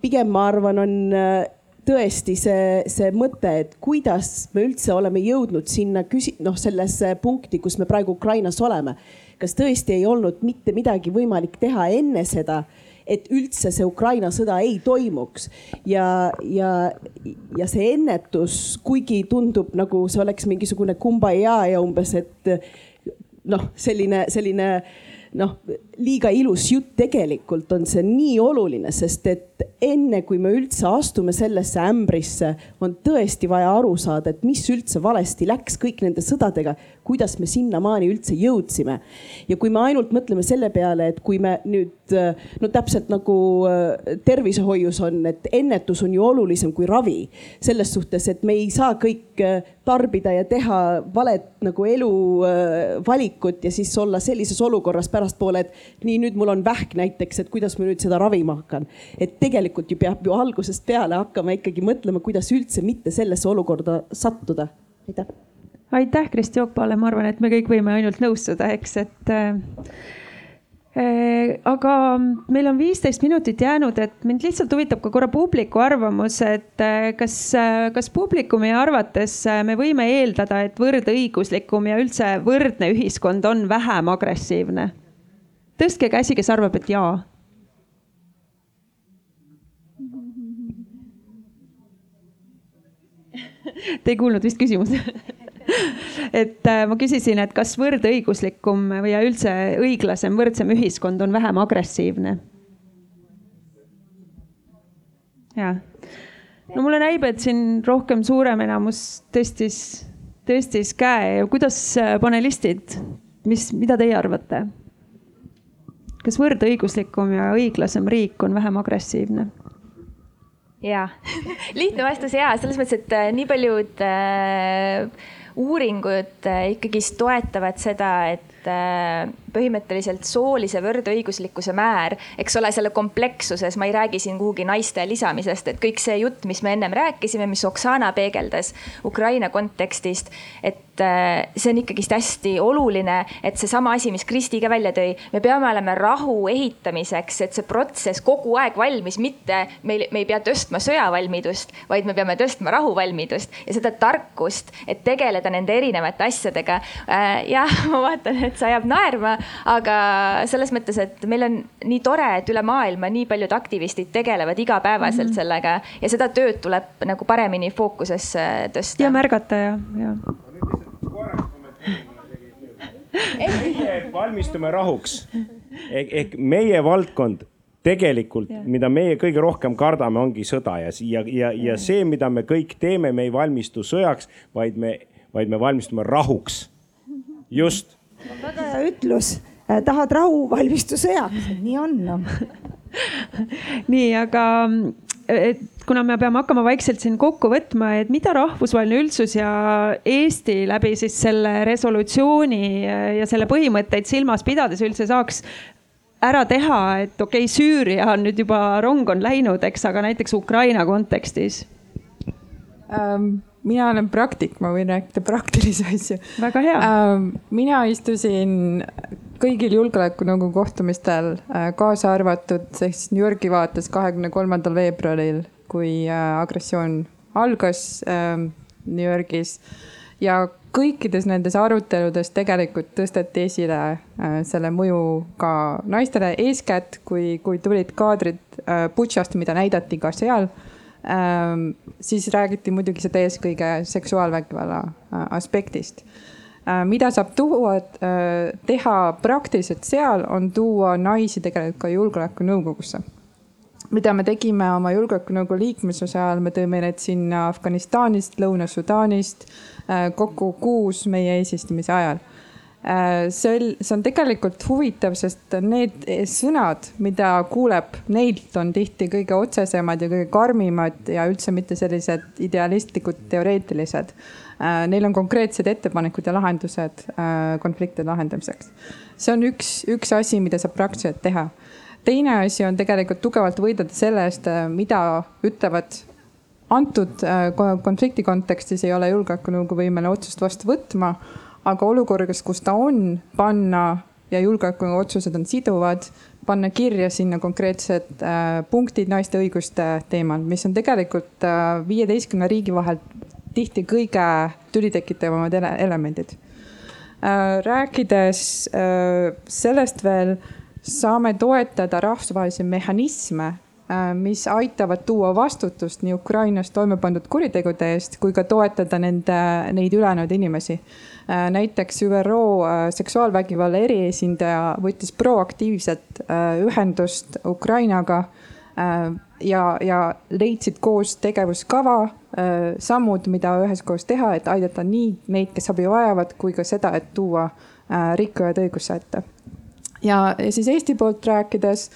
pigem ma arvan, on äh, tõesti see, see mõte, et kuidas me üldse oleme jõudnud sinna küsi-, noh, sellesse punkti, kus me praegu Ukrainas oleme. kas tõesti ei olnud mitte midagi võimalik teha enne seda et üldse see Ukraina sõda ei toimuks. ja, ja, ja see ennetus, kuigi tundub nagu see oleks mingisugune kumbaya ja umbes, et noh, selline, selline noh, liiga ilus jutt, tegelikult on see nii oluline, sest et enne kui me üldse astume sellesse ämbrisse, on tõesti vaja aru saada, et mis üldse valesti läks kõik nende sõdadega, kuidas me sinnamaani üldse jõudsime. ja kui me ainult mõtleme selle peale, et kui me nüüd no täpselt nagu äh, tervishoius on, et ennetus on ju olulisem kui ravi. selles suhtes, et me ei saa kõik äh, tarbida ja teha valet nagu eluvalikut äh, ja siis olla sellises olukorras pärastpoole, et nii nüüd mul on vähk näiteks, et kuidas ma nüüd seda ravima hakkan. et tegelikult ju peab ju algusest peale hakkama ikkagi mõtlema, kuidas üldse mitte sellesse olukorda sattuda. aitäh. aitäh Kristi Oopale, ma arvan, et me kõik võime ainult nõustuda, eks, et äh, aga meil on viisteist minutit jäänud, et mind lihtsalt huvitab ka korra publiku arvamus, et kas, kas publikumi arvates me võime eeldada, et võrdõiguslikum ja üldse võrdne ühiskond on vähem agressiivne? Tõstke käsi, kes arvab, et jaa. Te ei kuulnud vist küsimust et äh, ma küsisin, et kas võrdõiguslikum või üldse õiglasem, võrdsem ühiskond on vähem agressiivne? ja, no mulle näib, et siin rohkem suurem enamus tõstis, tõstis käe. kuidas äh, panelistid, mis, mida teie arvate? Kas võrdõiguslikum ja õiglasem riik on vähem agressiivne? ja lihtne vastus ja selles mõttes, et äh, nii paljud äh, uuringud äh, ikkagist toetavad seda, et äh, põhimõtteliselt soolise võrdõiguslikkuse määr, eks ole, selle komplekssuses, ma ei räägi siin kuhugi naiste lisamisest, et kõik see jutt, mis me ennem rääkisime, mis Oksana peegeldas Ukraina kontekstist, et äh, see on ikkagist hästi oluline, et seesama asi, mis Kristi ka välja tõi, me peame olema rahu ehitamiseks, et see protsess kogu aeg valmis, mitte meil, me ei pea tõstma sõjavalmidust, vaid me peame tõstma rahuvalmidust ja seda tarkust, et tegeleda nende erinevate asjadega. Äh, jah, ma vaatan, et see ajab naerma, aga selles mõttes, et meil on nii tore, et üle maailma nii paljud aktivistid tegelevad igapäevaselt mm -hmm. sellega ja seda tööd tuleb nagu paremini fookusesse tõsta. ja märgata ja, ja meie valmistume rahuks ehk, ehk meie valdkond tegelikult, mida meie kõige rohkem kardame, ongi sõda ja, ja, ja, ja see, mida me kõik teeme, me ei valmistu sõjaks, vaid me, vaid me valmistume rahuks. just väga hea ütlus, äh, tahad rahu, valmistu sõjaks, nii on no. nii, aga et kuna me peame hakkama vaikselt siin kokku võtma, et mida rahvusvaheline üldsus ja Eesti läbi siis selle resolutsiooni ja selle põhimõtteid silmas pidades üldse saaks ära teha, et okei okay,, Süüria on nüüd juba, rong on läinud, eks, aga näiteks Ukraina kontekstis ähm,? Mina olen praktik, ma võin rääkida praktilisi asju. väga hea äh,. mina istusin kõigil julgeolekunõukogu kohtumistel, äh, kaasa arvatud siis New Yorgi vaates kahekümne kolmandal veebruaril, kui äh, agressioon algas ähm, New Yorgis. ja kõikides nendes aruteludes tegelikult tõsteti esile selle mõju ka naistele, eeskätt kui, kui tulid kaadrid Butšast, mida näidati ka seal ähm, siis räägiti muidugi seda eelkõige seksuaalvägivalla aspektist Äh, mida saab tuua, äh, teha praktiliselt seal, on tuua naisi tegelikult ka julgeolekunõukogusse. mida me tegime oma julgeolekunõukogu liikmesuse ajal, me tõime need sinna Afganistanist, Lõuna-Sudaanist, äh, kokku kuus meie eesistumise ajal see, see on tegelikult huvitav, sest need sõnad, mida kuuleb neilt, on tihti kõige otsesemad ja kõige karmimad ja üldse mitte sellised idealistlikud, teoreetilised Äh, neil on konkreetsed ettepanekud ja lahendused äh, konfliktide lahendamiseks. see on üks, üks asi, mida saab praktiliselt teha. teine asi on tegelikult tugevalt võidelda selle eest, äh, mida ütlevad antud konflikti kontekstis ei ole julgeolekunõukogu võimeline otsust vastu võtma, aga olukorras, kus ta on, panna ja julgeolekunõukogu otsused on siduvad, panna kirja sinna konkreetsed äh, punktid naiste õiguste teemal, mis on tegelikult viieteistkümne äh, riigi vahel tihti kõige tülitekitavamad ele elemendid. Äh, rääkides äh, sellest veel, saame toetada rahvusvahelisi mehhanisme, äh, mis aitavad tuua vastutust nii Ukrainas toime pandud kuritegude eest kui ka toetada nende, neid ülejäänud inimesi. Näiteks ÜRO seksuaalvägivalla eriesindaja võttis proaktiivselt ühendust Ukrainaga ja, ja leidsid koos tegevuskava, äh, sammud, mida üheskoos teha, et aidata nii neid, kes abi vajavad, kui ka seda, et tuua äh, rikkujad õigusse ette. ja, ja siis Eesti poolt rääkides,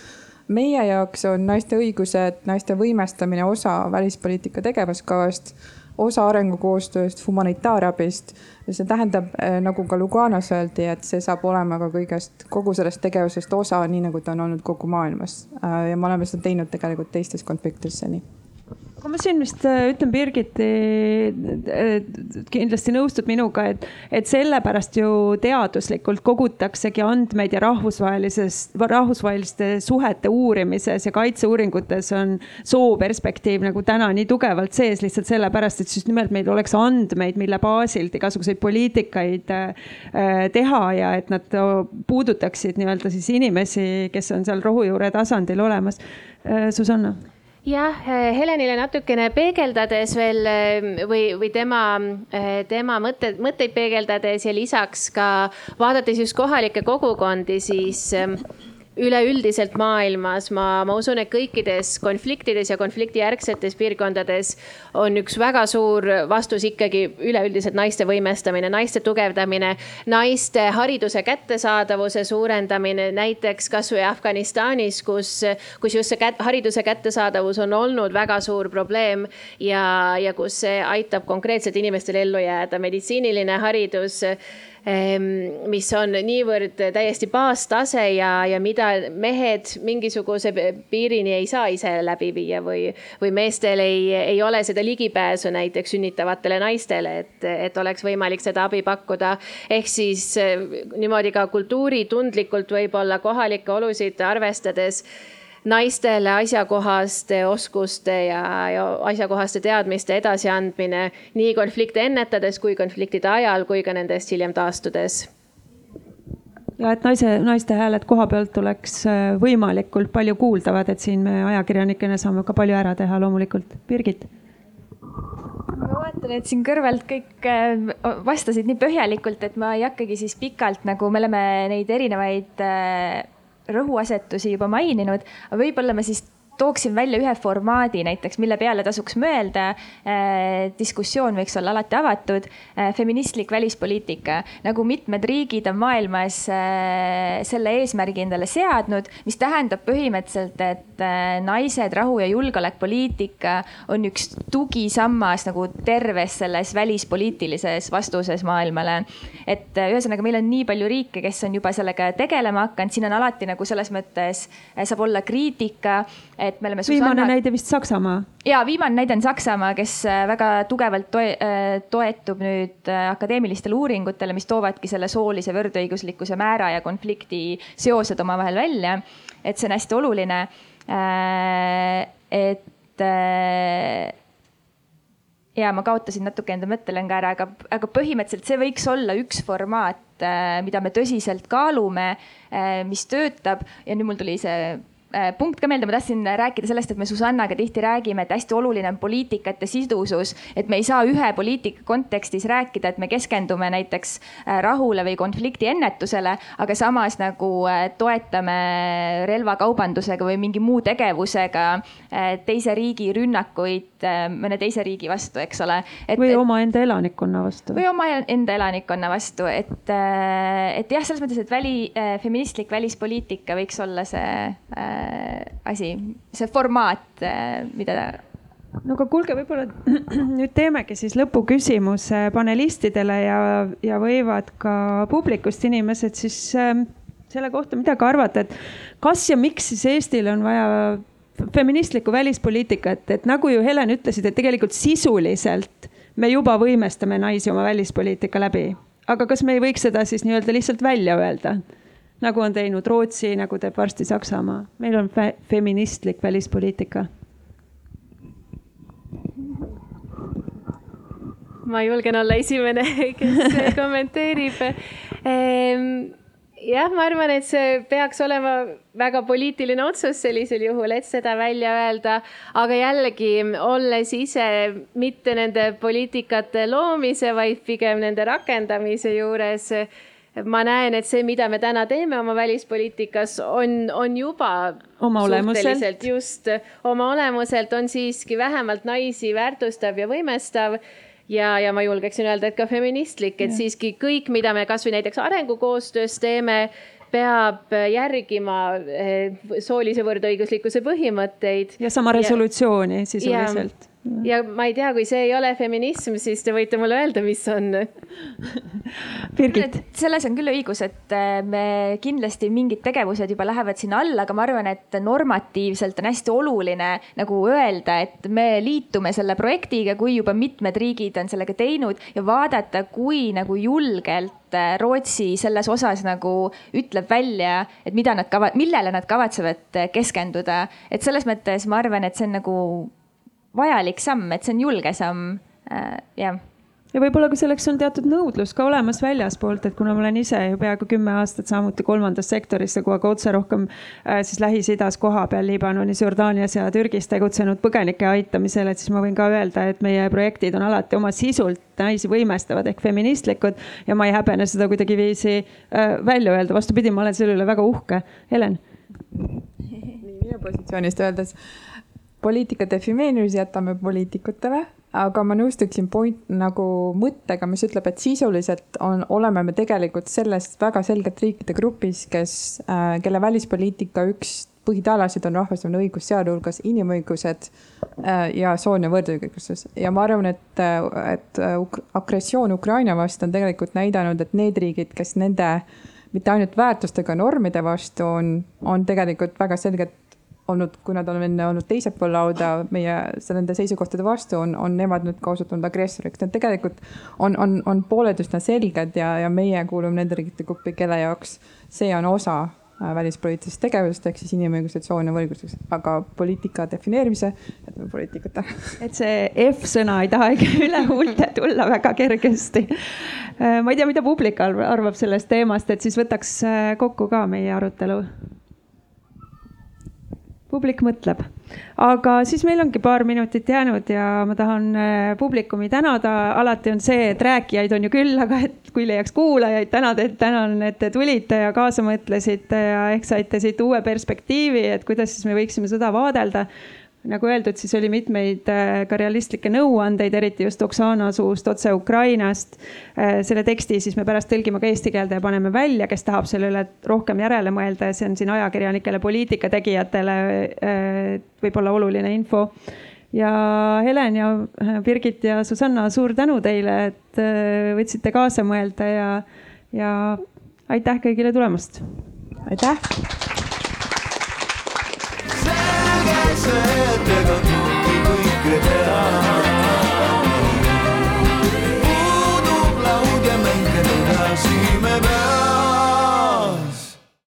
meie jaoks on naiste õigused, naiste võimestamine osa välispoliitika tegevuskavast osa arengukoostööst, humanitaarabist. see tähendab, eh, nagu ka Luganos öeldi, et see saab olema ka kõigest, kogu sellest tegevusest osa, nii nagu ta on olnud kogu maailmas. Äh, ja me oleme seda teinud tegelikult teistes konfliktides seni aga ma siin vist äh, ütlen, Birgit kindlasti nõustud minuga, et, et sellepärast ju teaduslikult kogutaksegi andmeid ja rahvusvahelises, rahvusvaheliste suhete uurimises ja kaitseuuringutes on sooperspektiiv nagu täna nii tugevalt sees lihtsalt sellepärast, et just nimelt meil oleks andmeid, mille baasilt igasuguseid poliitikaid äh, teha ja et nad puudutaksid nii-öelda siis inimesi, kes on seal rohujuure tasandil olemas. Äh, Susanna jah, eh, Helenile natukene peegeldades veel eh, või, või tema, eh, tema mõtted, mõtteid peegeldades ja lisaks ka vaadates just kohalikke kogukondi, siis üleüldiselt maailmas, ma, ma usun, et kõikides konfliktides ja konfliktijärgsetes piirkondades on üks väga suur vastus ikkagi üleüldiselt naiste võimestamine, naiste tugevdamine, naiste hariduse kättesaadavuse suurendamine, näiteks kasvõi Afganistanis, kus, kus just see kät, hariduse kättesaadavus on olnud väga suur probleem ja, ja kus see aitab konkreetselt inimestel ellu jääda, meditsiiniline haridus mis on niivõrd täiesti baastase ja, ja mida mehed mingisuguse piirini ei saa ise läbi viia või, või meestel ei, ei ole seda ligipääsu näiteks sünnitavatele naistele, et, et oleks võimalik seda abi pakkuda. ehk siis eh, niimoodi ka kultuuritundlikult võib-olla kohalikke olusid arvestades naistele asjakohaste oskuste ja, ja asjakohaste teadmiste edasiandmine nii konflikte ennetades kui konfliktide ajal kui ka nendest hiljem taastudes ja et naise, naiste hääled koha pealt oleks äh, võimalikult palju kuuldavad, et siin me ajakirjanikena saame ka palju ära teha loomulikult. Birgit ma vaatan, et siin kõrvalt kõik äh, vastasid nii põhjalikult, et ma ei hakkagi siis pikalt nagu me oleme neid erinevaid äh, rõhuasetusi juba maininud, aga võib-olla ma siis tooksin välja ühe formaadi näiteks, mille peale tasuks mõelda eh,. diskussioon võiks olla alati avatud eh,. feministlik välispoliitika, nagu mitmed riigid on maailmas eh, selle eesmärgi endale seadnud, mis tähendab põhimõtteliselt, et naised, rahu ja julgeolekupoliitika on üks tugisammas nagu terves selles välispoliitilises vastuses maailmale. et ühesõnaga, meil on nii palju riike, kes on juba sellega tegelema hakanud, siin on alati nagu selles mõttes saab olla kriitika et me oleme. viimane näide vist Saksamaa. ja viimane näide on Saksamaa, kes äh, väga tugevalt toe, äh, toetub nüüd äh, akadeemilistele uuringutele, mis toovadki selle soolise võrdõiguslikkuse määra ja konflikti seosed omavahel välja. et see on hästi oluline. et ja ma kaotasin natuke enda mõttelõnga ära, aga, aga põhimõtteliselt see võiks olla üks formaat, mida me tõsiselt kaalume, mis töötab ja nüüd mul tuli see punkt ka meelde, ma tahtsin rääkida sellest, et me Susannaga tihti räägime, et hästi oluline on poliitikate sidusus. et me ei saa ühe poliitika kontekstis rääkida, et me keskendume näiteks äh, rahule või konflikti ennetusele, aga samas nagu äh, toetame relvakaubandusega või mingi muu tegevusega teise riigi rünnakuid mõne teise riigi vastu, eks ole. või omaenda elanikkonna vastu. või omaenda elanikkonna vastu, et, et jah, selles mõttes, et väli, feministlik välispoliitika võiks olla see Äh, asi, see formaat, äh, mida no aga kuulge, võib-olla nüüd teemegi siis lõpuküsimuse panelistidele ja, ja võivad ka publikust inimesed siis äh, selle kohta midagi arvata, et kas ja miks siis Eestil on vaja feministlikku välispoliitikat, et nagu ju Helen ütlesid, et tegelikult sisuliselt me juba võimestame naisi oma välispoliitika läbi. aga kas me ei võiks seda siis nii-öelda lihtsalt välja öelda? Nagu on teinud Rootsi, nagu teeb varsti Saksamaa. meil on fe feministlik välispoliitika. ma julgen olla esimene, kes kommenteerib ehm, jah, ma arvan, et see peaks olema väga poliitiline otsus sellisel juhul, et seda välja öelda. aga jällegi, olles ise mitte nende poliitikate loomise, vaid pigem nende rakendamise juures ma näen, et see, mida me täna teeme oma välispoliitikas, on, on juba oma olemuselt just oma olemuselt on siiski vähemalt naisi väärtustav ja võimestav ja, ja ma julgeksin öelda, et ka feministlik, et ja. siiski kõik, mida me kasvõi näiteks arengukoostöös teeme, peab järgima eh, soolise võrdõiguslikkuse põhimõtteid. ja sama resolutsiooni sisuliselt ja ma ei tea, kui see ei ole feminism, siis te võite mulle öelda, mis on. Birgit. selles on küll õigus, et äh, me kindlasti mingid tegevused juba lähevad sinna alla, aga ma arvan, et normatiivselt on hästi oluline nagu öelda, et me liitume selle projektiga, kui juba mitmed riigid on sellega teinud ja vaadata, kui nagu julgelt äh, Rootsi selles osas nagu ütleb välja, et mida nad kava-, millele nad kavatsevad keskenduda. et selles mõttes ma arvan, et see on nagu vajalik samm, et see on julge samm äh,, jah ja võib-olla ka selleks on teatud nõudlus ka olemas väljaspoolt, et kuna ma olen ise ju peaaegu kümme aastat samuti kolmandas sektoris, aga otse rohkem äh, siis Lähis-Idas kohapeal Liibanonis, Jordaanias ja Türgis tegutsenud põgenike aitamisel, et siis ma võin ka öelda, et meie projektid on alati oma sisult naisi võimestavad ehk feministlikud ja ma ei häbene seda kuidagiviisi äh, välja öelda, vastupidi, ma olen selle üle väga uhke. Helen. nii minu positsioonist öeldes poliitika defineerimise jätame poliitikutele, aga ma nõustuksin point nagu mõttega, mis ütleb, et sisuliselt on, oleme me tegelikult selles väga selgelt riikide grupis, kes äh,, kelle välispoliitika üks põhitalasid on rahvusvaheline õigus, sealhulgas inimõigused äh, ja sooline võrdõiguslikkus. ja ma arvan, et, et uk agressioon Ukraina vastu on tegelikult näidanud, et need riigid, kes nende mitte ainult väärtustega, normide vastu on, on tegelikult väga selgelt olnud, kui nad on enne olnud teisel pool lauda meie nende seisukohtade vastu, on, on nemad nüüd ka osutunud agressoriks. Need tegelikult on, on, on pooled üsna selged ja, ja meie kuulume nende riikide gruppi, kelle jaoks see on osa äh, välispoliitilisest tegevusest ehk siis inimõigused, sooline võrdsus, aga poliitika defineerimise jätame poliitikutele. et see F-sõna ei taha ikka üle huulte tulla väga kergesti. Äh, ma ei tea, mida publik arvab sellest teemast, et siis võtaks äh, kokku ka meie arutelu publik mõtleb. aga siis meil ongi paar minutit jäänud ja ma tahan äh, publikumi tänada. alati on see, et rääkijaid on ju küll, aga et kui leiaks kuulajaid tänada, et tänan, et te tulite ja kaasa mõtlesite ja ehk saite siit uue perspektiivi, et kuidas siis me võiksime seda vaadelda nagu öeldud, siis oli mitmeid äh, ka realistlikke nõuandeid, eriti just Oksana suust otse Ukrainast. Äh, selle teksti siis me pärast tõlgime ka eesti keelde ja paneme välja, kes tahab selle üle rohkem järele mõelda ja see on siin ajakirjanikele, poliitika tegijatele äh, võib-olla oluline info. ja Helen ja Birgit ja Susanna, suur tänu teile, et võtsite kaasa mõelda ja, ja aitäh kõigile tulemast. aitäh. Selge teised ega pruugi kõike teha